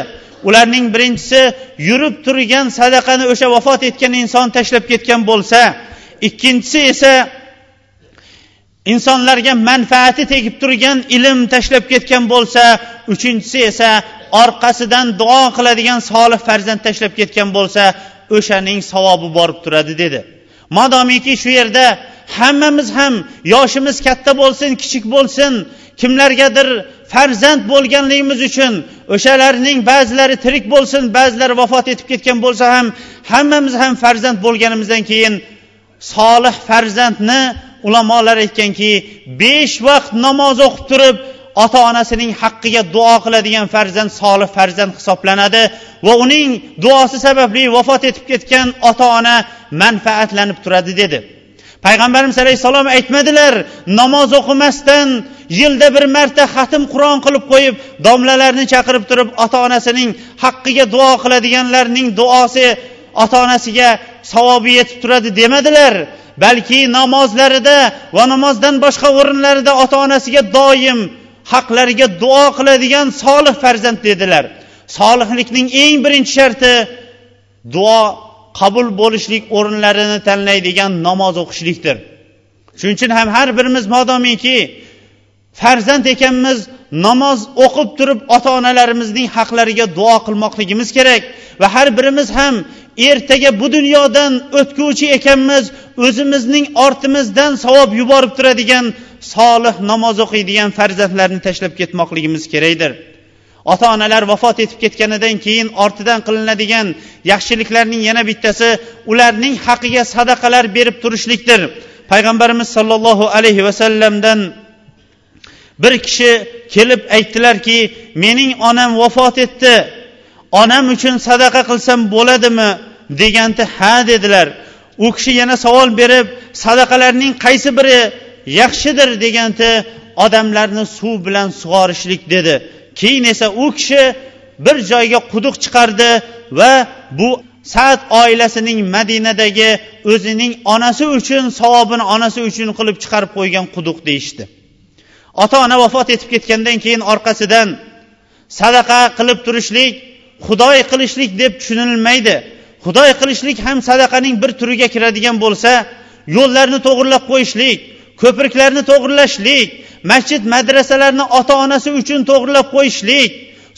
Ularning birinchisi yurib turgan sadaqani o'sha vafot etgan inson tashlab ketgan bo'lsa ikkinchisi esa insonlarga manfaati tegib turgan ilm tashlab ketgan bo'lsa uchinchisi esa orqasidan duo qiladigan solih farzand tashlab ketgan bo'lsa o'shaning savobi borib turadi dedi. Madomiki shu yerda hammamiz ham yoshimiz katta bo'lsin kichik bo'lsin kimlargadir farzand bo'lganligimiz uchun o'shalarning ba'zilari tirik bo'lsin ba'zilari vafot etib ketgan bo'lsa ham hammamiz ham farzand bo'lganimizdan keyin solih farzandni ulamolar aytganki besh vaqt namoz o'qib turib ota onasining haqqiga duo qiladigan farzand solih farzand hisoblanadi va uning duosi sababli vafot etib ketgan ota ona manfaatlanib turadi dedi. Payg'ambarimiz alayhissalom aytmadilar namoz o'qimasdan yilda bir marta xatm qur'on qilib qo'yib domlalarni chaqirib turib ota onasining haqqiga duo qiladiganlarning duosi ota onasiga savobi yetib turadi demadilar. Balki namozlarida va namozdan boshqa o'rinlarida ota onasiga doim haqlariga duo qiladigan solih farzand dedilar. Solihlikning eng birinchi sharti duo qabul bo'lishlik o'rinlarini tanlaydigan namoz o'qishlikdir. Shuning uchun ham har birimiz modomiki farzand ekanmiz namoz o'qib turib ota onalarimizning haqlariga duo qilmoqligimiz kerak va har birimiz ham ertaga bu dunyodan o'tguvchi ekanmiz o'zimizning ortimizdan savob yuborib turadigan solih namoz o'qiydigan farzandlarni tashlab ketmoqligimiz kerakdir. Ota onalar vafot etib ketganidan keyin ortidan qilinadigan yaxshiliklarning yana bittasi ularning haqiga sadaqalar berib turishlikdir. Payg'ambarimiz sollallohu alayhi vasallamdan bir kishi kelib aytdilarki mening onam vafot etdi. Onam uchun sadaqa qilsam bo'ladimi? deganda ha dedilar. U kishi yana savol berib sadaqalarning qaysi biri yaxshidir deganda odamlarni suv bilan sug'orishlik dedi. Keyin esa u kishi bir joyga quduq chiqardi va bu sad oilasining madinadagi o'zining onasi uchun savobini onasi uchun qilib chiqarib qo'ygan quduq deyishdi. Ota ona vafot etib ketgandan keyin orqasidan sadaqa qilib turishlik xudoy qilishlik deb tushunilmaydi. Xudoy qilishlik ham sadaqaning bir turiga kiradigan bo'lsa yo'llarni to'g'irlab qo'yishlik ko'priklarni to'g'irlashlik masjid madrasalarni ota onasi uchun to'g'irlab qo'yishlik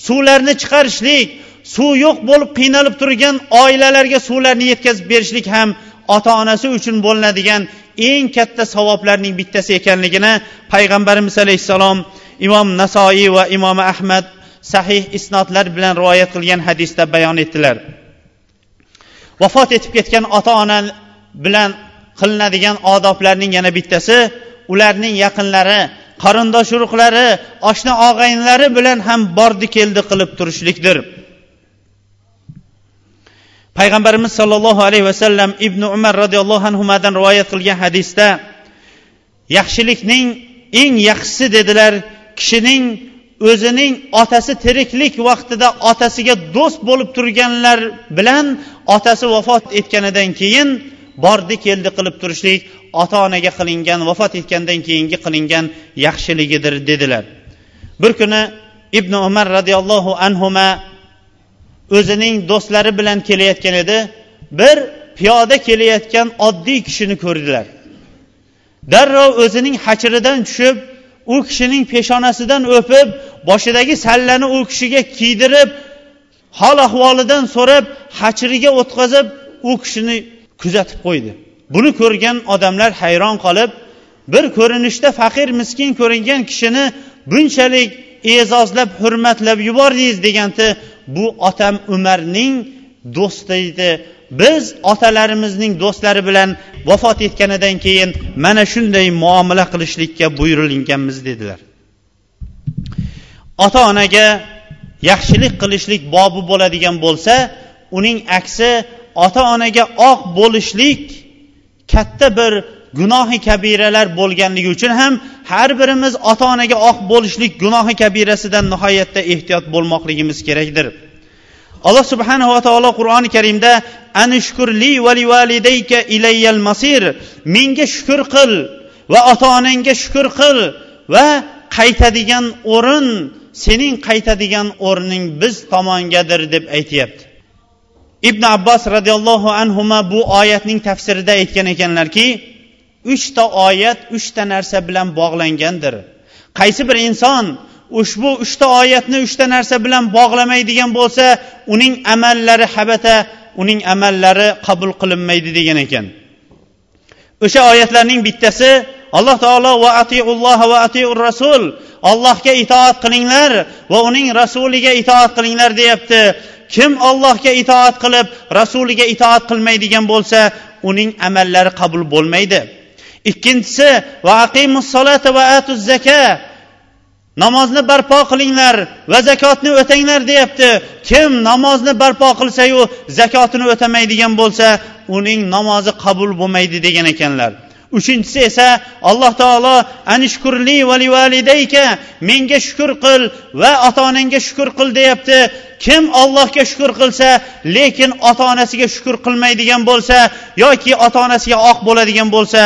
suvlarni chiqarishlik suv yo'q bo'lib qiynalib turgan oilalarga suvlarni yetkazib berishlik ham ota onasi uchun bo'linadigan eng katta savoblarning bittasi ekanligini payg'ambarimiz alayhissalom imom nasoiy va imom ahmad sahih isnodlar bilan rivoyat qilgan hadisda bayon etdilar. Vafot etib ketgan ota ona bilan qilinadigan odoblarning yana bittasi ularning yaqinlari qarindosh urug'lari oshna og'aynilari bilan ham bordi keldi qilib turishlikdir. Payg'ambarimiz sollallohu alayhi vasallam ibn umar roziyallohu anhudan rivoyat qilgan hadisda yaxshilikning eng yaxshisi dedilar kishining o'zining otasi tiriklik vaqtida otasiga do'st bo'lib turganlar bilan otasi vafot etganidan keyin bordi keldi qilib turishlik ota onaga qilingan vafot etgandan keyingi qilingan yaxshiligidir dedilar. Bir kuni ibn umar roziyallohu anhuma o'zining do'stlari bilan kelayotgan edi. Bir piyoda kelayotgan oddiy kishini ko'rdilar. Darrov o'zining hachiridan tushib u kishining peshonasidan o'pib boshidagi sallani u kishiga kiydirib hol ahvolidan so'rab hachiriga o'tkazib u kishini kuzatib qo'ydi. Buni ko'rgan odamlar hayron qolib bir ko'rinishda faqir miskin ko'ringan kishini bunchalik e'zozlab hurmatlab yubordingiz deganda bu otam umarning do'sti edi. Biz otalarimizning do'stlari bilan vafot etganidan keyin mana shunday muomala qilishlikka buyurilganmiz dedilar. Ota onaga yaxshilik qilishlik bobi bo'ladigan bo'lsa uning aksi ota onaga oq bo'lishlik katta bir gunohi kabiralar bo'lganligi uchun ham har birimiz ota onaga oq bo'lishlik gunohi kabirasidan nihoyatda ehtiyot bo'lmoqligimiz kerakdir. Alloh subhanava taolo qur'oni karimda anushkurli validayka ilayyal masir menga shukur qil va ota onangga shukur qil va qaytadigan o'rin sening qaytadigan o'rning biz tomongadir deb aytyapti. Ibn abbos roziyallohu anhu bu oyatning tafsirida aytgan ekanlarki uchta oyat uchta narsa bilan bog'langandir. Qaysi bir inson ushbu uchta oyatni uchta narsa bilan bog'lamaydigan bo'lsa uning amallari habata uning amallari qabul qilinmaydi degan ekan. O'sha oyatlarning bittasi alloh taolo va atiulloh va atiur rasul allohga itoat qilinglar va uning rasuliga itoat qilinglar deyapti. Kim ollohga itoat qilib rasuliga itoat qilmaydigan bo'lsa uning amallari qabul bo'lmaydi. Ikkinchisi va aqimus va atuz zaka namozni barpo qilinglar va zakotni o'tanglar deyapti. Kim namozni barpo qilsayu zakotini o'tamaydigan bo'lsa uning namozi qabul bo'lmaydi degan ekanlar. Uchinchisi esa alloh taolo anishkurli validayka menga shukur qil va ota onangga shukur qil deyapti. Kim ollohga shukur qilsa lekin ota onasiga shukur qilmaydigan bo'lsa yoki ota onasiga oq bo'ladigan bo'lsa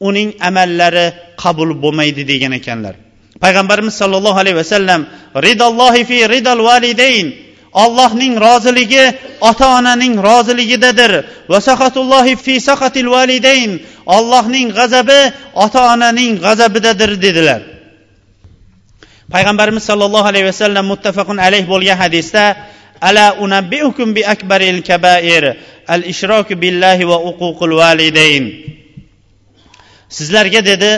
uning amallari qabul bo'lmaydi degan ekanlar. Payg'ambarimiz sollallohu alayhi vasallam ridallohi fi ridal validayn allohning roziligi ota onaning roziligidadir. Va sahatullohi fi sahatil validayn allohning g'azabi ota onaning g'azabidadir dedilar. Payg'ambarimiz sollallohu alayhi vasallam muttafaqun alayh bo'lgan hadisda ala unabbiukum bi akbaril kabair al ishroku billahi va uququl validayn sizlarga dedi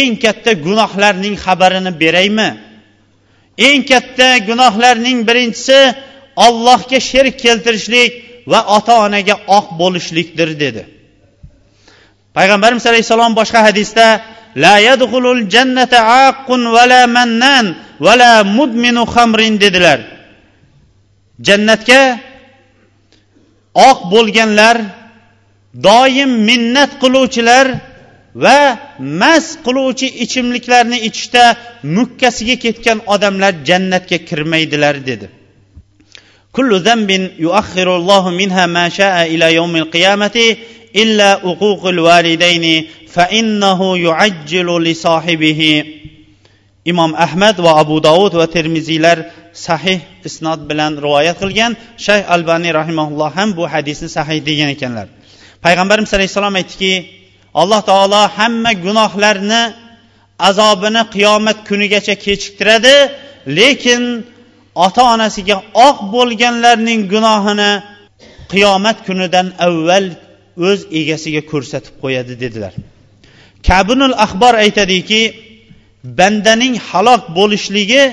eng katta gunohlarning xabarini beraymi? Eng katta gunohlarning birinchisi ollohga sherik keltirishlik va ota onaga oq bo'lishlikdir dedi. Payg'ambarimiz alayhissalom boshqa hadisda la yadkhulul jannata aqun vala mannan vala mudminu xamrin dedilar. Jannatga oq bo'lganlar doim minnat qiluvchilar va mast qiluvchi ichimliklarni ichishda mukkasiga ketgan odamlar jannatga kirmaydilar dedi. Kullu zambin yuakhirullohu minha ma shaa ila yawmil qiyamati illa uququl validayni fa innahu yuajjilu li sohibihi imom ahmad va abu dovud va termiziylar sahih isnod bilan rivoyat qilgan. Shayx albaniy rahimaulloh ham bu hadisni sahih degan ekanlar. Payg'ambarimiz alayhissalom aytdiki alloh taolo hamma gunohlarni azobini qiyomat kunigacha kechiktiradi lekin ota onasiga oq bo'lganlarning gunohini qiyomat kunidan avval o'z egasiga ko'rsatib qo'yadi dedilar. Kabinul axbor aytadiki bandaning halok bo'lishligi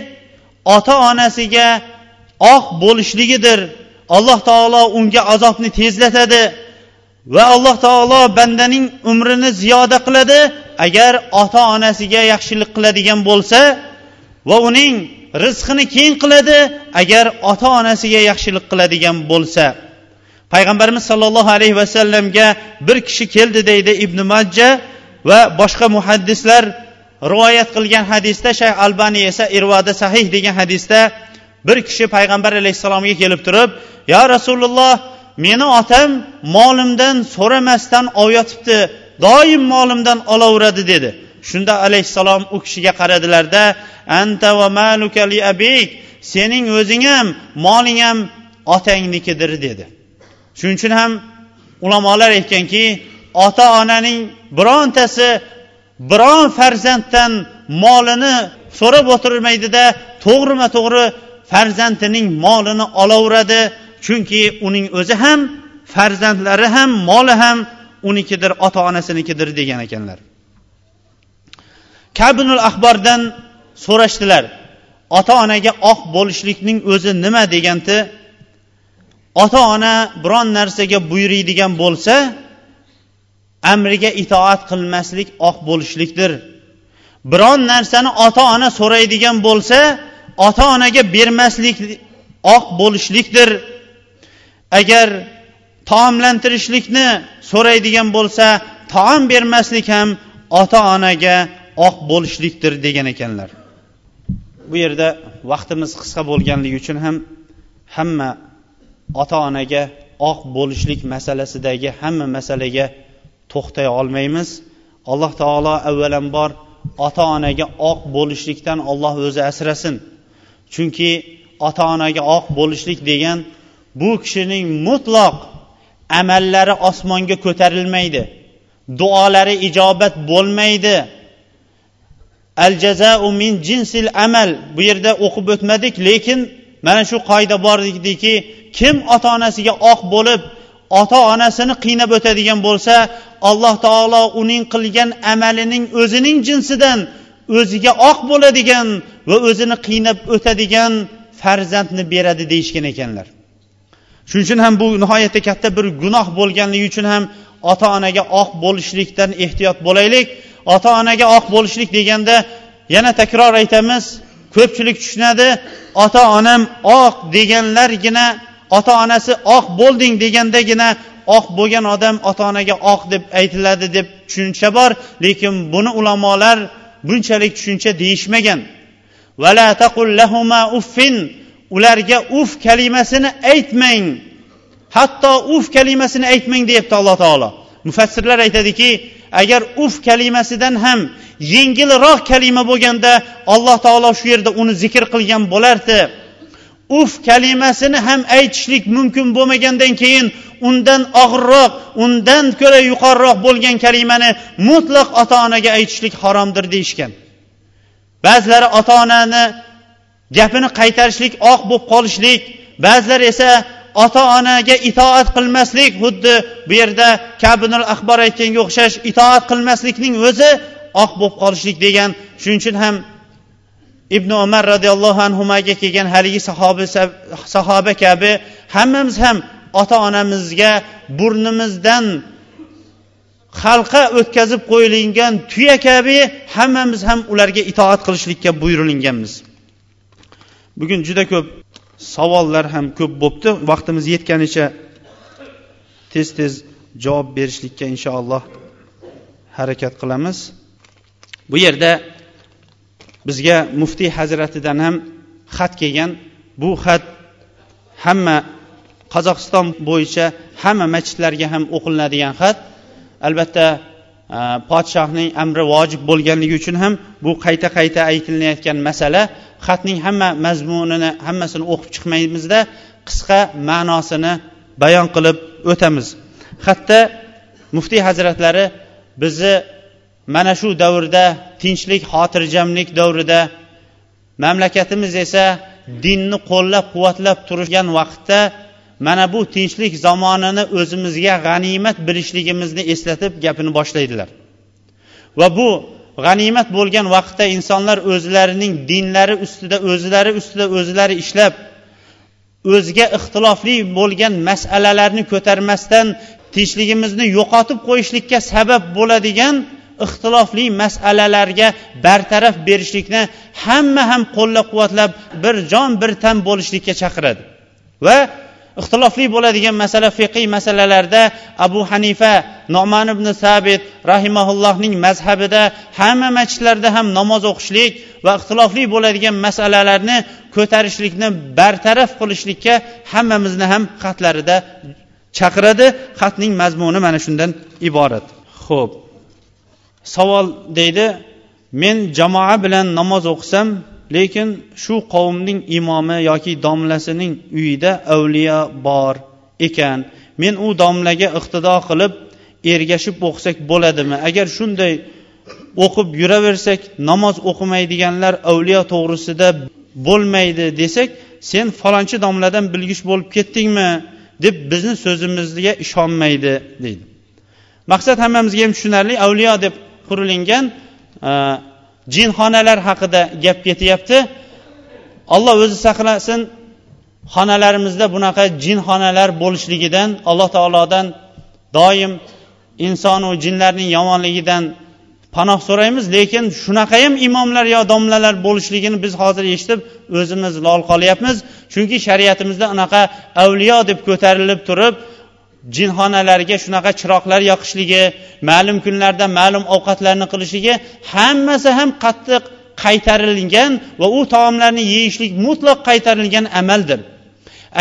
ota onasiga oq bo'lishligidir alloh taolo unga azobni tezlatadi. Va alloh taolo bandaning umrini ziyoda qiladi agar ota onasiga yaxshilik qiladigan bo'lsa va uning rizqini keng qiladi agar ota onasiga yaxshilik qiladigan bo'lsa. Payg'ambarimiz sollallohu alayhi vasallamga bir kishi keldi deydi ibn majja va boshqa muhaddislar rivoyat qilgan hadisda shayx albaniy esa irvoda sahih degan hadisda bir kishi payg'ambar alayhissalomga kelib turib yo rasululloh meni otam molimdan so'ramasdan olyotibdi doim molimdan olaveradi dedi. Shunda alayhissalom u kishiga qaradilarda anta va maluka li abik sening o'zing ham moling ham otangnikidir dedi. Shuning uchun ham ulamolar aytganki ota onaning birontasi biron farzanddan molini so'rab o'tirmaydida to'g'rima to'g'ri farzandining molini olaveradi. Chunki uning o'zi ham farzandlari ham moli ham unikidir ota onasinikidir degan ekanlar. Kabinul ahbordan so'rashdilar ota onaga oq bo'lishlikning o'zi nima deganda ota ona biron narsaga buyuriydigan bo'lsa amriga itoat qilmaslik oq bo'lishlikdir. Biron narsani ota ona so'raydigan bo'lsa ota onaga bermaslik oq bo'lishlikdir. Agar taomlantirishlikni so'raydigan bo'lsa taom bermaslik ham ota onaga oq bo'lishlikdir degan ekanlar. Bu yerda vaqtimiz qisqa bo'lganligi uchun ham hamma ota onaga oq bo'lishlik masalasidagi hamma masalaga to'xtay olmaymiz. Alloh taolo avvalambor ota onaga oq bo'lishlikdan olloh o'zi asrasin. Chunki ota onaga oq bo'lishlik degan bu kishining mutloq amallari osmonga ko'tarilmaydi. Duolari ijobat bo'lmaydi. Al jazau min jinsil amal. Bu yerda o'qib o'tmadik lekin mana shu qoida bor ediki kim ota onasiga oq bo'lib ota onasini qiynab o'tadigan bo'lsa alloh taolo uning qilgan amalining o'zining jinsidan o'ziga oq bo'ladigan va o'zini qiynab o'tadigan farzandni beradi deyishgan ekanlar. Shuning uchun ham bu nihoyatda katta bir gunoh bo'lganligi uchun ham ota onaga oq bo'lishlikdan ehtiyot bo'laylik. Ota onaga oq bo'lishlik deganda yana takror aytamiz ko'pchilik tushunadi ota onam oq deganlargina ota onasi oq bo'lding degandagina oq bo'lgan odam ota onaga oq deb aytiladi deb tushuncha bor. Lekin buni ulamolar bunchalik tushuncha deyishmagan. Ularga uf kalimasini aytmang. Hatto uf kalimasini aytmang deyapti alloh taolo. Mufassirlar aytadiki agar uf kalimasidan ham yengilroq kalima bo'lganda alloh taolo shu yerda uni zikr qilgan bo'lardi. Uf kalimasini ham aytishlik mumkin bo'lmagandan keyin undan og'irroq undan ko'ra yuqoriroq bo'lgan kalimani mutlaq ota onaga aytishlik haromdir deyishgan. Ba'zilari ota onani gapini qaytarishlik oq bo'lib qolishlik ba'zilar esa ota onaga itoat qilmaslik xuddi bu yerda kabinul axbor aytganga o'xshash itoat qilmaslikning o'zi oq bo'lib qolishlik degan. Shuning uchun ham ibn umar roziyallohu anhuga kelgan haligi sahoba sahoba kabi hammamiz ham ota onamizga burnimizdan xalqqa o'tkazib qo'yilgan tuya kabi hammamiz ham ularga itoat qilishlikka buyurilganmiz. Bugun juda ko'p savollar ham ko'p bo'libdi vaqtimiz yetganicha tez tez javob berishlikka inshaalloh harakat qilamiz. Bu yerda bizga muftiy hazratidan ham xat kelgan. Bu xat hamma qozog'iston bo'yicha hamma masjidlarga ham o'qilinadigan xat. Albatta e, podshohning amri vojib bo'lganligi uchun ham bu qayta qayta aytilayotgan masala. Xatning hamma mazmunini hammasini o'qib chiqmaymizda qisqa ma'nosini bayon qilib o'tamiz. Xatda muftiy hazratlari bizni mana shu davrda tinchlik xotirjamlik davrida mamlakatimiz esa dinni qo'llab quvvatlab turgan vaqtda mana bu tinchlik zamonini o'zimizga g'animat bilishligimizni eslatib gapini boshlaydilar. Va bu g'animat bo'lgan vaqtda insonlar o'zlarining dinlari ustida o'zlari ustida o'zlari ishlab o'ziga ixtilofli bo'lgan masalalarni ko'tarmasdan tinchligimizni yo'qotib qo'yishlikka sabab bo'ladigan ixtilofli masalalarga bartaraf berishlikni hamma ham qo'llab quvvatlab bir jon bir tan bo'lishlikka chaqiradi. Va ixtilofli bo'ladigan masala fiqiy masalalarda abu hanifa noman ibn sabit rahimaullohning mazhabida hamma masjidlarda ham namoz o'qishlik va ixtilofli bo'ladigan masalalarni ko'tarishlikni bartaraf qilishlikka hammamizni ham xatlarida chaqiradi. Xatning mazmuni mana shundan iborat. Ho'p savol deydi men jamoa bilan namoz o'qisam lekin shu qavmning imomi yoki domlasining uyida avliyo bor ekan. Men u domlaga iqtido qilib ergashib o'qisak bo'ladimi? Agar shunday o'qib yuraversak namoz o'qimaydiganlar avliyo to'g'risida bo'lmaydi desak sen falonchi domladan bilgish bo'lib ketdingmi? deb bizni so'zimizga ishonmaydi deydi. Maqsad hammamizga ham tushunarli avliyo deb qurilingan jinxonalar haqida gap ketyapti. Alloh o'zi saqlasin xonalarimizda bunaqa jinxonalar bo'lishligidan alloh taolodan doim insonu jinlarning yomonligidan panoh so'raymiz lekin shunaqa ham imomlar yo domlalar bo'lishligini biz hozir eshitib o'zimiz lol qolyapmiz. Chunki shariatimizda unaqa avliyo deb ko'tarilib turib jinxonalarga shunaqa chiroqlar yoqishligi ma'lum kunlarda ma'lum ovqatlarni qilishligi hammasi ham qattiq qaytarilgan va u taomlarni yeyishlik mutlaq qaytarilgan amaldir.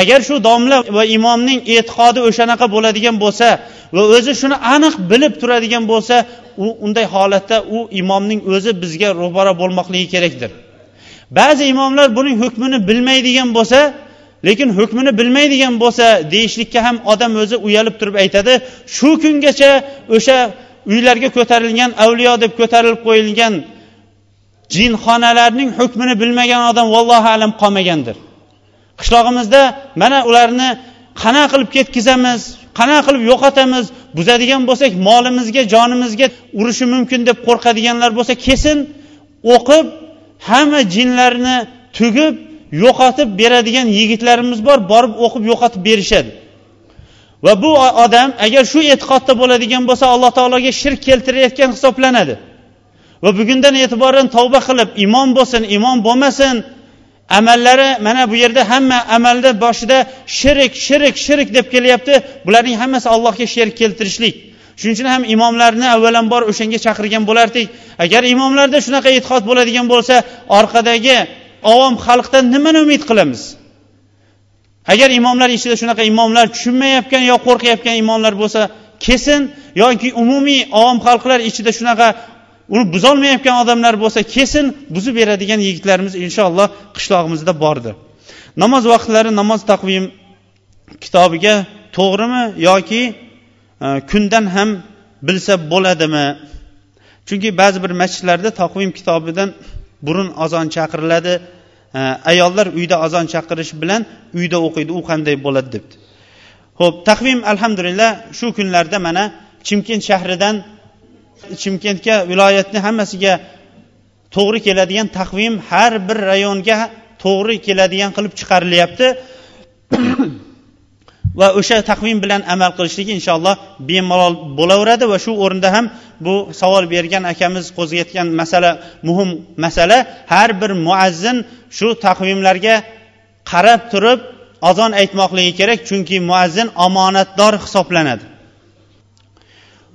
Agar shu domla va imomning e'tiqodi o'shanaqa bo'ladigan bo'lsa va o'zi shuni aniq bilib turadigan bo'lsa u unday holatda u imomning o'zi bizga ro'bara bo'lmoqligi kerakdir. Ba'zi imomlar buning hukmini bilmaydigan bo'lsa lekin hukmini bilmaydigan bo'lsa deyishlikka ham odam o'zi uyalib turib aytadi shu kungacha o'sha uylarga ko'tarilgan avliyo deb ko'tarilib qo'yilgan jinxonalarning hukmini bilmagan odam vallohu alam qolmagandir. Qishlog'imizda mana ularni qanaqa qilib ketkazamiz qanaqa qilib yo'qotamiz buzadigan bo'lsak molimizga jonimizga urishi mumkin deb qo'rqadiganlar bo'lsa kesin o'qib hamma jinlarni tugib yo'qotib beradigan yigitlarimiz bor borib o'qib yo'qotib berishadi. Va bu odam agar shu e'tiqodda bo'ladigan bo'lsa alloh taologa shirk keltirayotgan hisoblanadi. Va bugundan e'tiboran tavba qilib imom bo'lsin imom bo'lmasin amallari mana bu yerda hamma amalda boshida shirik shirik shirik deb kelyapti. Bularning hammasi allohga sherik keltirishlik. Shuning uchun ham imomlarni avvalambor o'shanga chaqirgan bo'lardik. Agar imomlarda shunaqa e'tiqod bo'ladigan bo'lsa orqadagi ovom xalqdan nimani umid qilamiz? Agar imomlar ichida shunaqa imomlar tushunmayotgan yo qo'rqayotgan imomlar bo'lsa kesin. Yoki umumiy ovom xalqlar ichida shunaqa uni buzolmayotgan odamlar bo'lsa kesin buzib beradigan yigitlarimiz inshaalloh qishlog'imizda bordir. Namoz vaqtlari namoz taqvim kitobiga to'g'rimi yoki e, kundan ham bilsa bo'ladimi? Chunki ba'zi bir masjidlarda taqvim kitobidan burun azon chaqiriladi. E, ayollar uyda azon chaqirish bilan uyda o'qiydi u qanday bo'ladi debdi. Ho'p taqvim alhamdulillah shu kunlarda mana chimkent shahridan chimkentga viloyatni hammasiga to'g'ri keladigan taqvim har bir rayonga to'g'ri keladigan qilib chiqarilyapti. va o'sha taqvim bilan amal qilishligi inshaalloh bemalol bo'laveradi va shu o'rinda ham bu savol bergan akamiz qo'zg'ayotgan masala muhim masala har bir muazzin shu taqvimlarga qarab turib azon aytmoqligi kerak chunki muazzin omonatdor hisoblanadi.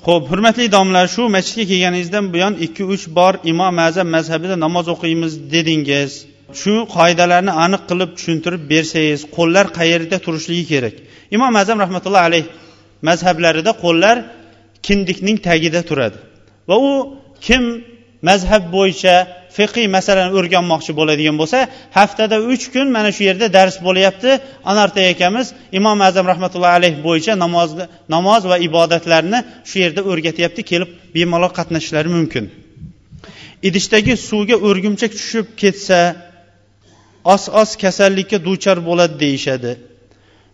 Ho'p hurmatli domlalar shu masjidga kelganingizdan buyon ikki uch bor imom azam mazhabida namoz o'qiymiz dedingiz. Shu qoidalarni aniq qilib tushuntirib bersangiz qo'llar qayerda turishligi kerak? Imom azam rahmatullohi alayh mazhablarida qo'llar kindikning tagida turadi. Va u kim mazhab bo'yicha fiqiy masalani o'rganmoqchi bo'ladigan bo'lsa haftada uch kun mana shu yerda dars bo'lyapti. Anarta akamiz imom azam rahmatullohi alayhi bo'yicha namoz namoz va ibodatlarni shu yerda o'rgatyapti kelib bemalol qatnashishlari mumkin. Idishdagi suvga o'rgimchak tushib ketsa os os kasallikka duchor bo'ladi deyishadi.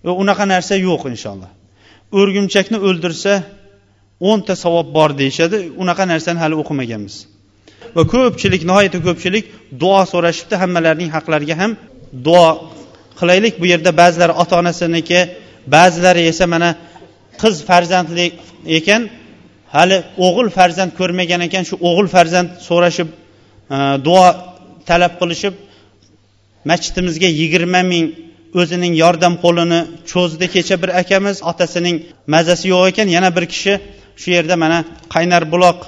Va unaqa narsa yo'q inshaalloh. O'rgimchakni o'ldirsa o'nta savob bor deyishadi. Unaqa narsani hali o'qimaganmiz. Va ko'pchilik nihoyatda ko'pchilik duo so'rashibdi hammalarining haqlariga ham duo qilaylik. Bu yerda ba'zilari ota onasiniki ba'zilari esa mana qiz farzandli ekan. Hali o'g'il farzand ko'rmagan ekan shu o'g'il farzand so'rashib e, duo talab qilishib masjidimizga yigirma ming o'zining yordam qo'lini cho'zdi. Kecha bir akamiz otasining mazasi yo'q ekan. Yana bir kishi shu yerda mana qaynar buloq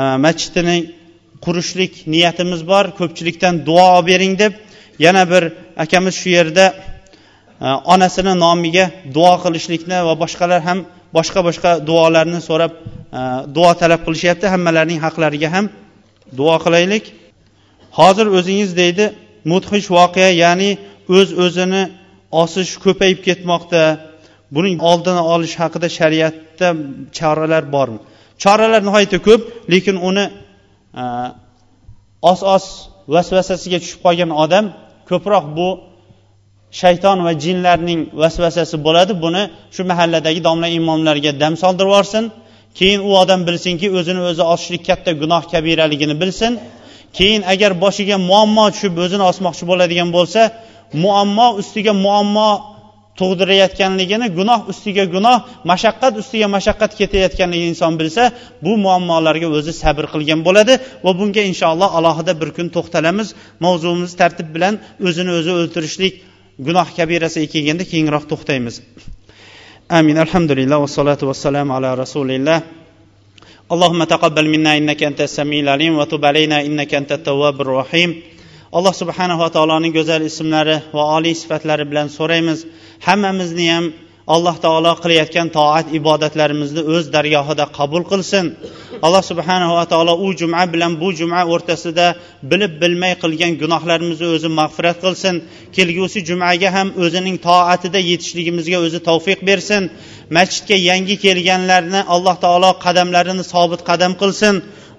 e, masjidining qurishlik niyatimiz bor. Ko'pchilikdan duo olib bering deb yana bir akamiz shu yerda e, onasini nomiga duo qilishlikni va boshqalar ham boshqa boshqa duolarni so'rab e, duo talab qilishyapti. Hammalarining haqlariga ham duo qilaylik. Hozir o'zingiz deydi mudhish voqea ya'ni o'z öz o'zini osish ko'payib ketmoqda. Buning oldini olish haqida shariatda choralar bormi? Choralar nihoyatda ko'p lekin uni e, os os vasvasasiga tushib qolgan odam ko'proq bu shayton va jinlarning vasvasasi bo'ladi. Buni shu mahalladagi domla imomlarga dam soldirib yuborsin. Keyin u odam bilsinki o'zini o'zi osishlik katta gunoh kabiraligini bilsin. Keyin agar boshiga muammo tushib o'zini osmoqchi bo'ladigan bo'lsa muammo ustiga muammo tug'dirayotganligini gunoh ustiga gunoh mashaqqat ustiga mashaqqat ketayotganligini inson bilsa bu muammolarga o'zi sabr qilgan bo'ladi va bunga inshaalloh alohida bir kun to'xtalamiz mavzuimiz tartib bilan o'zini o'zi o'ltirishlik gunoh kabirasiga kelganda keyinroq to'xtaymiz amin alhamdulillah vassalotu vassalamu ala rasulillah اللهم تقبل منا انك انت السميع العليم وتب علينا انك انت التواب الرحيم alloh subhanava taoloning go'zal ismlari va oliy sifatlari bilan so'raymiz. Hammamizni ham alloh taolo qilayotgan toat ibodatlarimizni o'z dargohida qabul qilsin. Alloh subhanava taolo u juma bilan bu juma o'rtasida bilib bilmay qilgan gunohlarimizni o'zi mag'firat qilsin. Kelgusi jumaga ham o'zining toatida yetishligimizga o'zi tavfiq bersin. Masjidga yangi kelganlarni alloh taolo qadamlarini sobit qadam qilsin.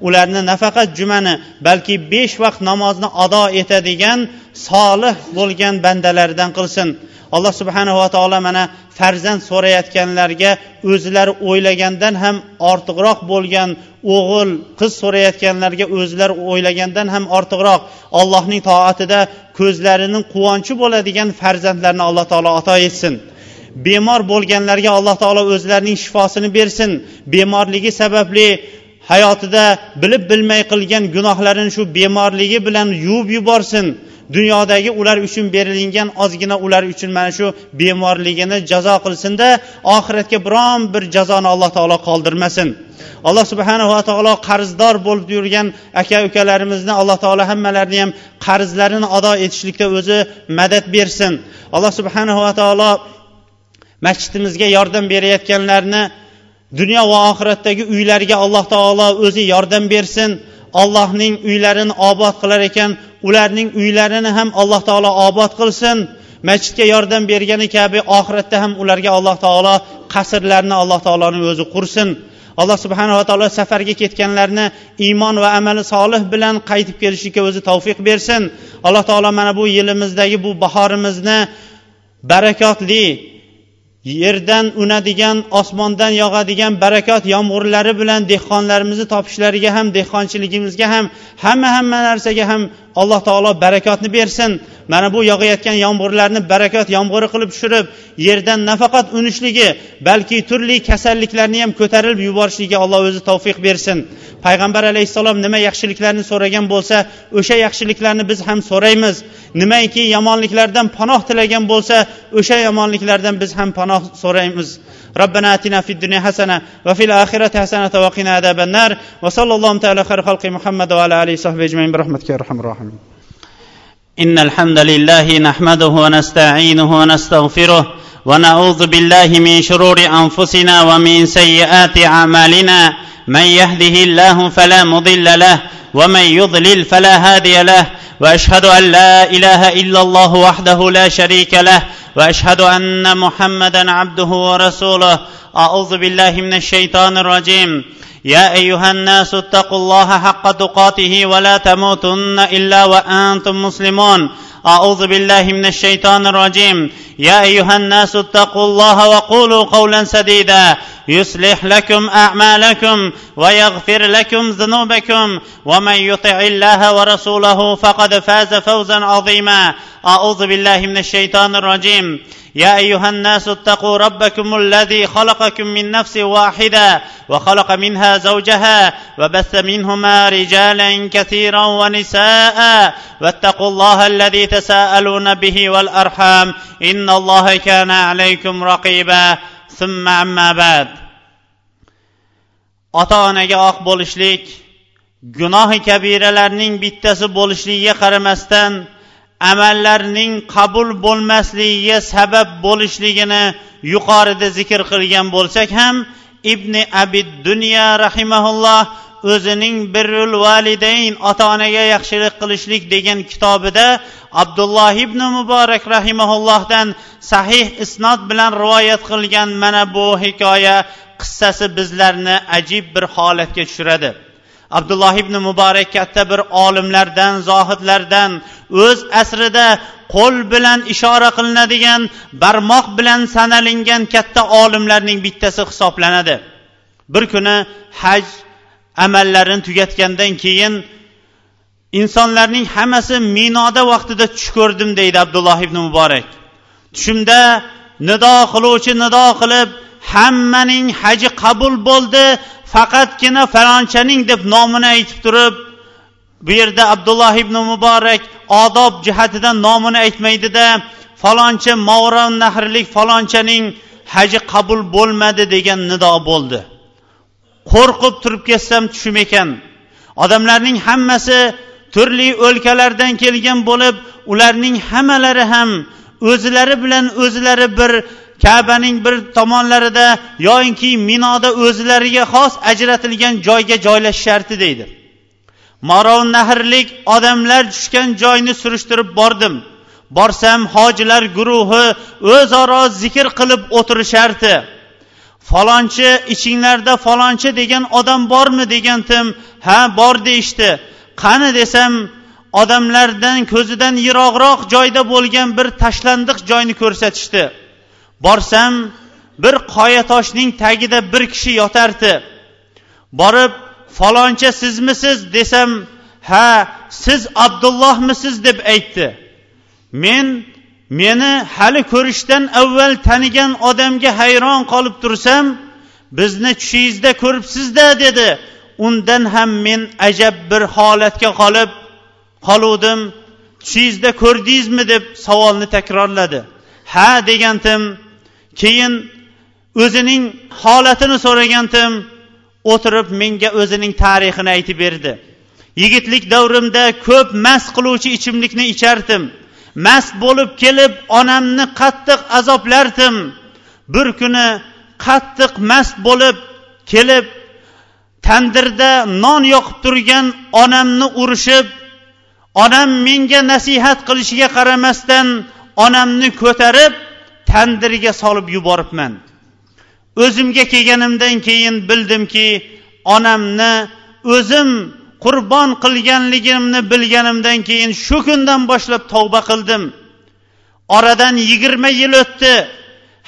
Ularni nafaqat jumani balki besh vaqt namozni ado etadigan solih bo'lgan bandalaridan qilsin. Alloh subhanava taolo mana farzand so'rayotganlarga o'zlari o'ylagandan ham ortiqroq bo'lgan o'g'il qiz so'rayotganlarga o'zlari o'ylagandan ham ortiqroq. Allohning toatida ko'zlarining quvonchi bo'ladigan farzandlarni alloh taolo ato etsin. Bemor bo'lganlarga alloh taolo o'zlarining shifosini bersin. Bemorligi sababli hayotida bilib bilmay qilgan gunohlarini shu bemorligi bilan yuvib yuborsin. Dunyodagi ular uchun berilingan ozgina ular uchun mana shu bemorligini jazo qilsinda oxiratga biron bir jazoni alloh taolo qoldirmasin. Alloh subhanava taolo qarzdor bo'lib yurgan aka ukalarimizni alloh taolo hammalarini ham qarzlarini ado etishlikda o'zi madad bersin. Alloh subhanava taolo masjidimizga yordam berayotganlarni dunyo va oxiratdagi uylariga alloh taolo o'zi yordam bersin. Allohning uylarini obod qilar ekan ularning uylarini ham alloh taolo obod qilsin. Masjidga yordam bergani kabi oxiratda ham ularga alloh taolo qasrlarni alloh taoloni o'zi qursin. Alloh subhanava taolo safarga ketganlarni iymon va amali solih bilan qaytib kelishlikka o'zi tavfiq bersin. Alloh taolo mana bu yilimizdagi bu bahorimizni barakotli yerdan unadigan osmondan yog'adigan barakot yomg'irlari bilan dehqonlarimizni topishlariga ham dehqonchiligimizga ham hamma hamma narsaga ham alloh taolo barakotni bersin. Mana bu yog'ayotgan yomg'irlarni barakot yomg'iri qilib tushirib yerdan nafaqat unishligi balki turli kasalliklarni ham ko'tarilib yuborishligi alloh o'zi tavfiq bersin. Payg'ambar alayhissalom nima yaxshiliklarni so'ragan bo'lsa o'sha yaxshiliklarni biz ham so'raymiz. Nimaiki yomonliklardan panoh tilagan bo'lsa o'sha yomonliklardan biz ham panoh so'raymiz. ربنا آتنا في الدنيا حسنة وفي الآخرة حسنة وقنا عذاب النار وصلى الله تعالى خير خلق محمد وعلى آله وصحبه أجمعين برحمتك يا أرحم الراحمين. إن الحمد لله نحمده ونستعينه ونستغفره ونعوذ بالله من شرور أنفسنا ومن سيئات أعمالنا. من يهده الله فلا مضل له ومن يضلل فلا هادي له. وأشهد أن لا إله إلا الله وحده لا شريك له. وأشهد أن محمدا عبده ورسوله. أعوذ بالله من الشيطان الرجيم. يا أيها الناس اتقوا الله حق تقاته ولا تموتن إلا وأنتم مسلمون. أعوذ بالله من الشيطان الرجيم. يا أيها الناس اتقوا الله وقولوا قولا سديدا. يصلح لكم أعمالكم ويغفر لكم ذنوبكم. ومن يطع الله ورسوله فقد فاز فوزا عظيما. أعوذ بالله من الشيطان الرجيم. يا أيها الناس اتقوا ربكم الذي خلقكم من نفس واحدة وخلق منها زوجها وبث منهما رجالا كثيرا ونساء. واتقوا الله الذي تساءلون به والارحام ان الله كان عليكم رقيبا ثم اما بعد ota onaga oq bo'lishlik gunohi kabiralarning bittasi bo'lishligiga qaramasdan amallarning qabul bo'lmasligiga sabab bo'lishligini yuqorida zikr qilgan bo'lsak ham ibn abid dunya rahimaulloh o'zining birrul validayn ota onaga yaxshilik qilishlik degan kitobida abdulloh ibn muborak rahimaullohdan sahih isnod bilan rivoyat qilgan mana bu hikoya qissasi bizlarni ajib bir holatga tushiradi. Abdulloh ibn muborak katta bir olimlardan zohidlardan o'z asrida qo'l bilan ishora qilinadigan barmoq bilan sanalingan katta olimlarning bittasi hisoblanadi. Bir kuni haj amallarini tugatgandan keyin insonlarning hammasi minoda vaqtida tush ko'rdim deydi abdulloh ibn muborak. Tushimda nido qiluvchi nido qilib hammaning haji qabul bo'ldi faqatgina falonchaning deb nomini aytib turib bu yerda abdulloh ibn muborak odob jihatidan nomini aytmaydida faloncha mavron nahrlik falonchaning haji qabul bo'lmadi degan nido bo'ldi. Qo'rqib turib ketsam tushim ekan. Odamlarning hammasi turli o'lkalardan kelgan bo'lib ularning hammalari ham o'zlari bilan o'zlari bir kabaning bir tomonlarida yoinki minoda o'zlariga xos ajratilgan joyga joylashishardi deydi. Maron nahrlik odamlar tushgan joyni surishtirib bordim. Borsam hojilar guruhi o'zaro zikr qilib o'tirishardi falonchi ichinglarda falonchi degan odam bormi degandim ha bor deyishdi. Qani desam odamlardan ko'zidan yiroqroq joyda bo'lgan bir tashlandiq joyni ko'rsatishdi. Borsam bir qoya toshning tagida bir kishi yotardi. Borib faloncha sizmisiz desam ha siz abdullohmisiz deb aytdi. Men meni hali ko'rishdan avval tanigan odamga hayron qolib tursam bizni tushingizda ko'ribsizda dedi. Undan ham men ajab bir holatga qolib qoluvdim. Tushingizda ko'rdingizmi deb savolni takrorladi. Ha degandim keyin o'zining holatini so'ragandim o'tirib menga o'zining tarixini aytib berdi. Yigitlik davrimda ko'p mast qiluvchi ichimlikni ichardim mast bo'lib kelib onamni qattiq azoblardim. Bir kuni qattiq mast bo'lib kelib tandirda non yoqib turgan onamni urishib onam menga nasihat qilishiga qaramasdan onamni ko'tarib tandirga solib yuboribman. O'zimga kelganimdan keyin bildimki onamni o'zim qurbon qilganligimni bilganimdan keyin shu kundan boshlab tavba qildim. Oradan yigirma yil o'tdi.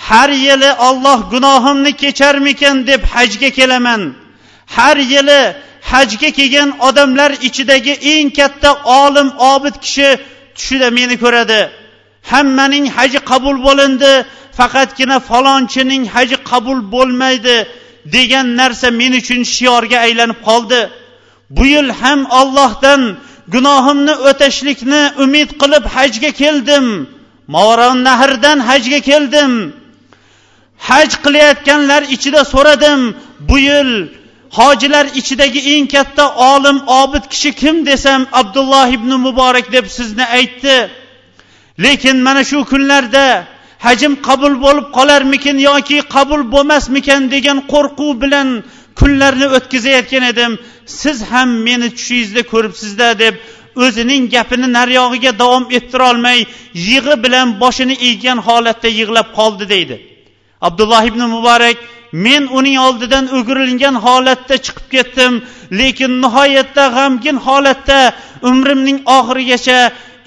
Har yili olloh gunohimni kecharmikan deb hajga kelaman. Har yili hajga kelgan odamlar ichidagi eng katta olim obid kishi tushida meni ko'radi. Hammaning haji qabul bo'lindi faqatgina falonchining haji qabul bo'lmaydi degan narsa men uchun shiorga aylanib qoldi. Bu yil ham ollohdan gunohimni o'tashlikni umid qilib hajga keldim. Movaron nahrdan hajga keldim. Haj qilayotganlar ichida so'radim bu yil hojilar ichidagi eng katta olim obid kishi kim desam abdulloh ibn muborak deb sizni aytdi. Lekin mana shu kunlarda hajim qabul bo'lib qolarmikin yoki qabul bo'lmasmikan degan qo'rquv bilan kunlarni o'tkazayotgan edim. Siz ham meni tushingizda ko'ribsizda deb o'zining gapini naryog'iga davom ettirolmay yig'i bilan boshini eggan holatda yig'lab qoldi deydi. Abdulloh ibn muborak men uning oldidan o'girilgan holatda chiqib ketdim lekin nihoyatda g'amgin holatda umrimning oxirigacha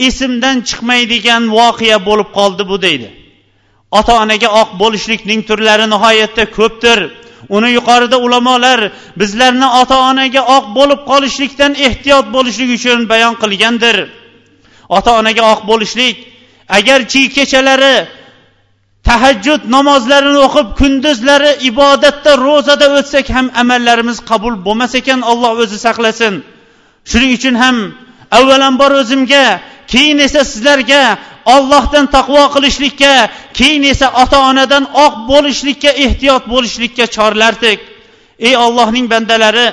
esimdan chiqmaydigan voqea bo'lib qoldi bu deydi. Ota onaga oq bo'lishlikning turlari nihoyatda ko'pdir. Uni yuqorida ulamolar bizlarni ota onaga oq bo'lib qolishlikdan ehtiyot bo'lishlik uchun bayon qilgandir. Ota onaga oq bo'lishlik agarchi kechalari tahajjud namozlarini o'qib kunduzlari ibodatda ro'zada o'tsak ham amallarimiz qabul bo'lmas ekan alloh o'zi saqlasin. Shuning uchun ham avvalambor o'zimga keyin esa sizlarga ollohdan taqvo qilishlikka keyin esa ota onadan oq bo'lishlikka ehtiyot bo'lishlikka chorlardik. Ey ollohning bandalari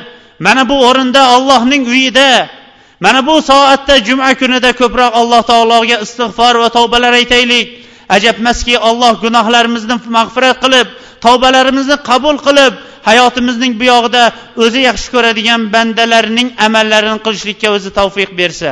mana bu o'rinda ollohning uyida mana bu soatda juma kunida ko'proq alloh taologa istig'for va tavbalar aytaylik. Ajabmaski Alloh gunohlarimizni mag'firat qilib tavbalarimizni qabul qilib hayotimizning bu yog'ida o'zi yaxshi ko'radigan bandalarining amallarini qilishlikka o'zi tavfiq bersa.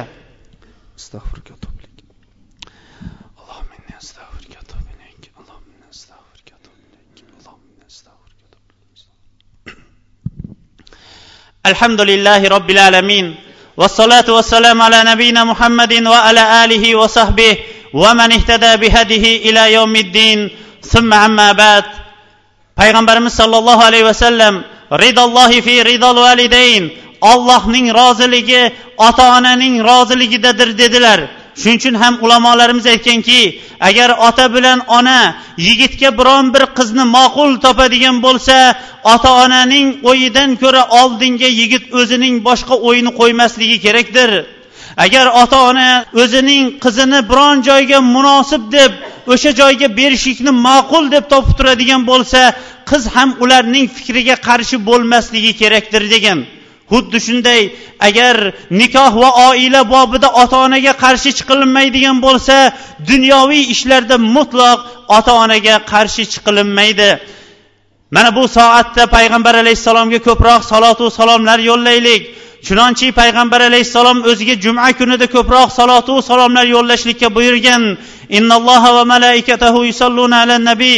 alhamdulillahi robbil alamin. Vassalatu vassalamu ala nabiyina muhammadin va ala alihi va sahbihi va man ihtada bihadihi ila yawmiddin. Summa amma ba'd. Payg'ambarimiz sollallohu alayhi vasallam ridollohi fi ridol validayn. Ollohning roziligi ota onaning roziligidadir dedilar. Shuning uchun ham ulamolarimiz aytganki agar ota bilan ona yigitga biron bir qizni ma'qul topadigan bo'lsa ota onaning o'yidan ko'ra oldinga yigit o'zining boshqa o'yini qo'ymasligi kerakdir. Agar ota ona o'zining qizini biron joyga munosib deb o'sha joyga berishlikni ma'qul deb topib turadigan bo'lsa qiz ham ularning fikriga qarshi bo'lmasligi kerakdir degan. Xuddi shunday agar nikoh va oila bobida ota onaga qarshi chiqilinmaydigan bo'lsa dunyoviy ishlarda mutlaq ota onaga qarshi chiqilinmaydi. Mana bu soatda payg'ambar alayhissalomga ko'proq salotu salomlar yo'llaylik. Chunonchi payg'ambar alayhissalom o'ziga juma kunida ko'proq salotu salomlar yo'llashlikka buyurgan innalloha va malaikatahu yusalluna alan nabiy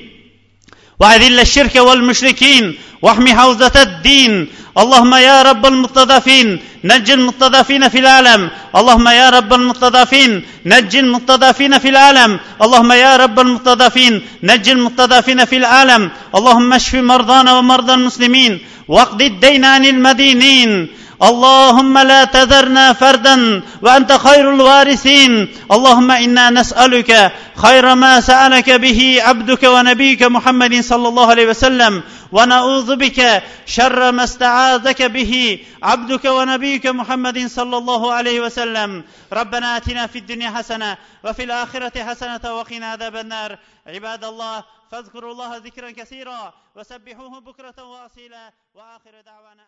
وأذل الشرك والمشركين واحمي حوزة الدين. اللهم يا رب المستضعفين نج المستضعفين في العالم. اللهم يا رب المستضعفين نج المستضعفين في العالم. اللهم يا رب المستضعفين نج المستضعفين في العالم. اللهم اشف مرضانا ومرضى المسلمين واقض الدين عن المدينين. اللهم لا تذرنا فردا وأنت خير الوارثين. اللهم إنا نسألك خير ما سألك به عبدك ونبيك محمد صلى الله عليه وسلم. ونعوذ بك شر ما استعاذك به عبدك ونبيك محمد صلى الله عليه وسلم. ربنا آتنا في الدنيا حسنة وفي الآخرة حسنة وقنا عذاب النار. عباد الله فاذكروا الله ذكرا كثيرا وسبحوه بكرة وأصيلا. وآخر دعوانا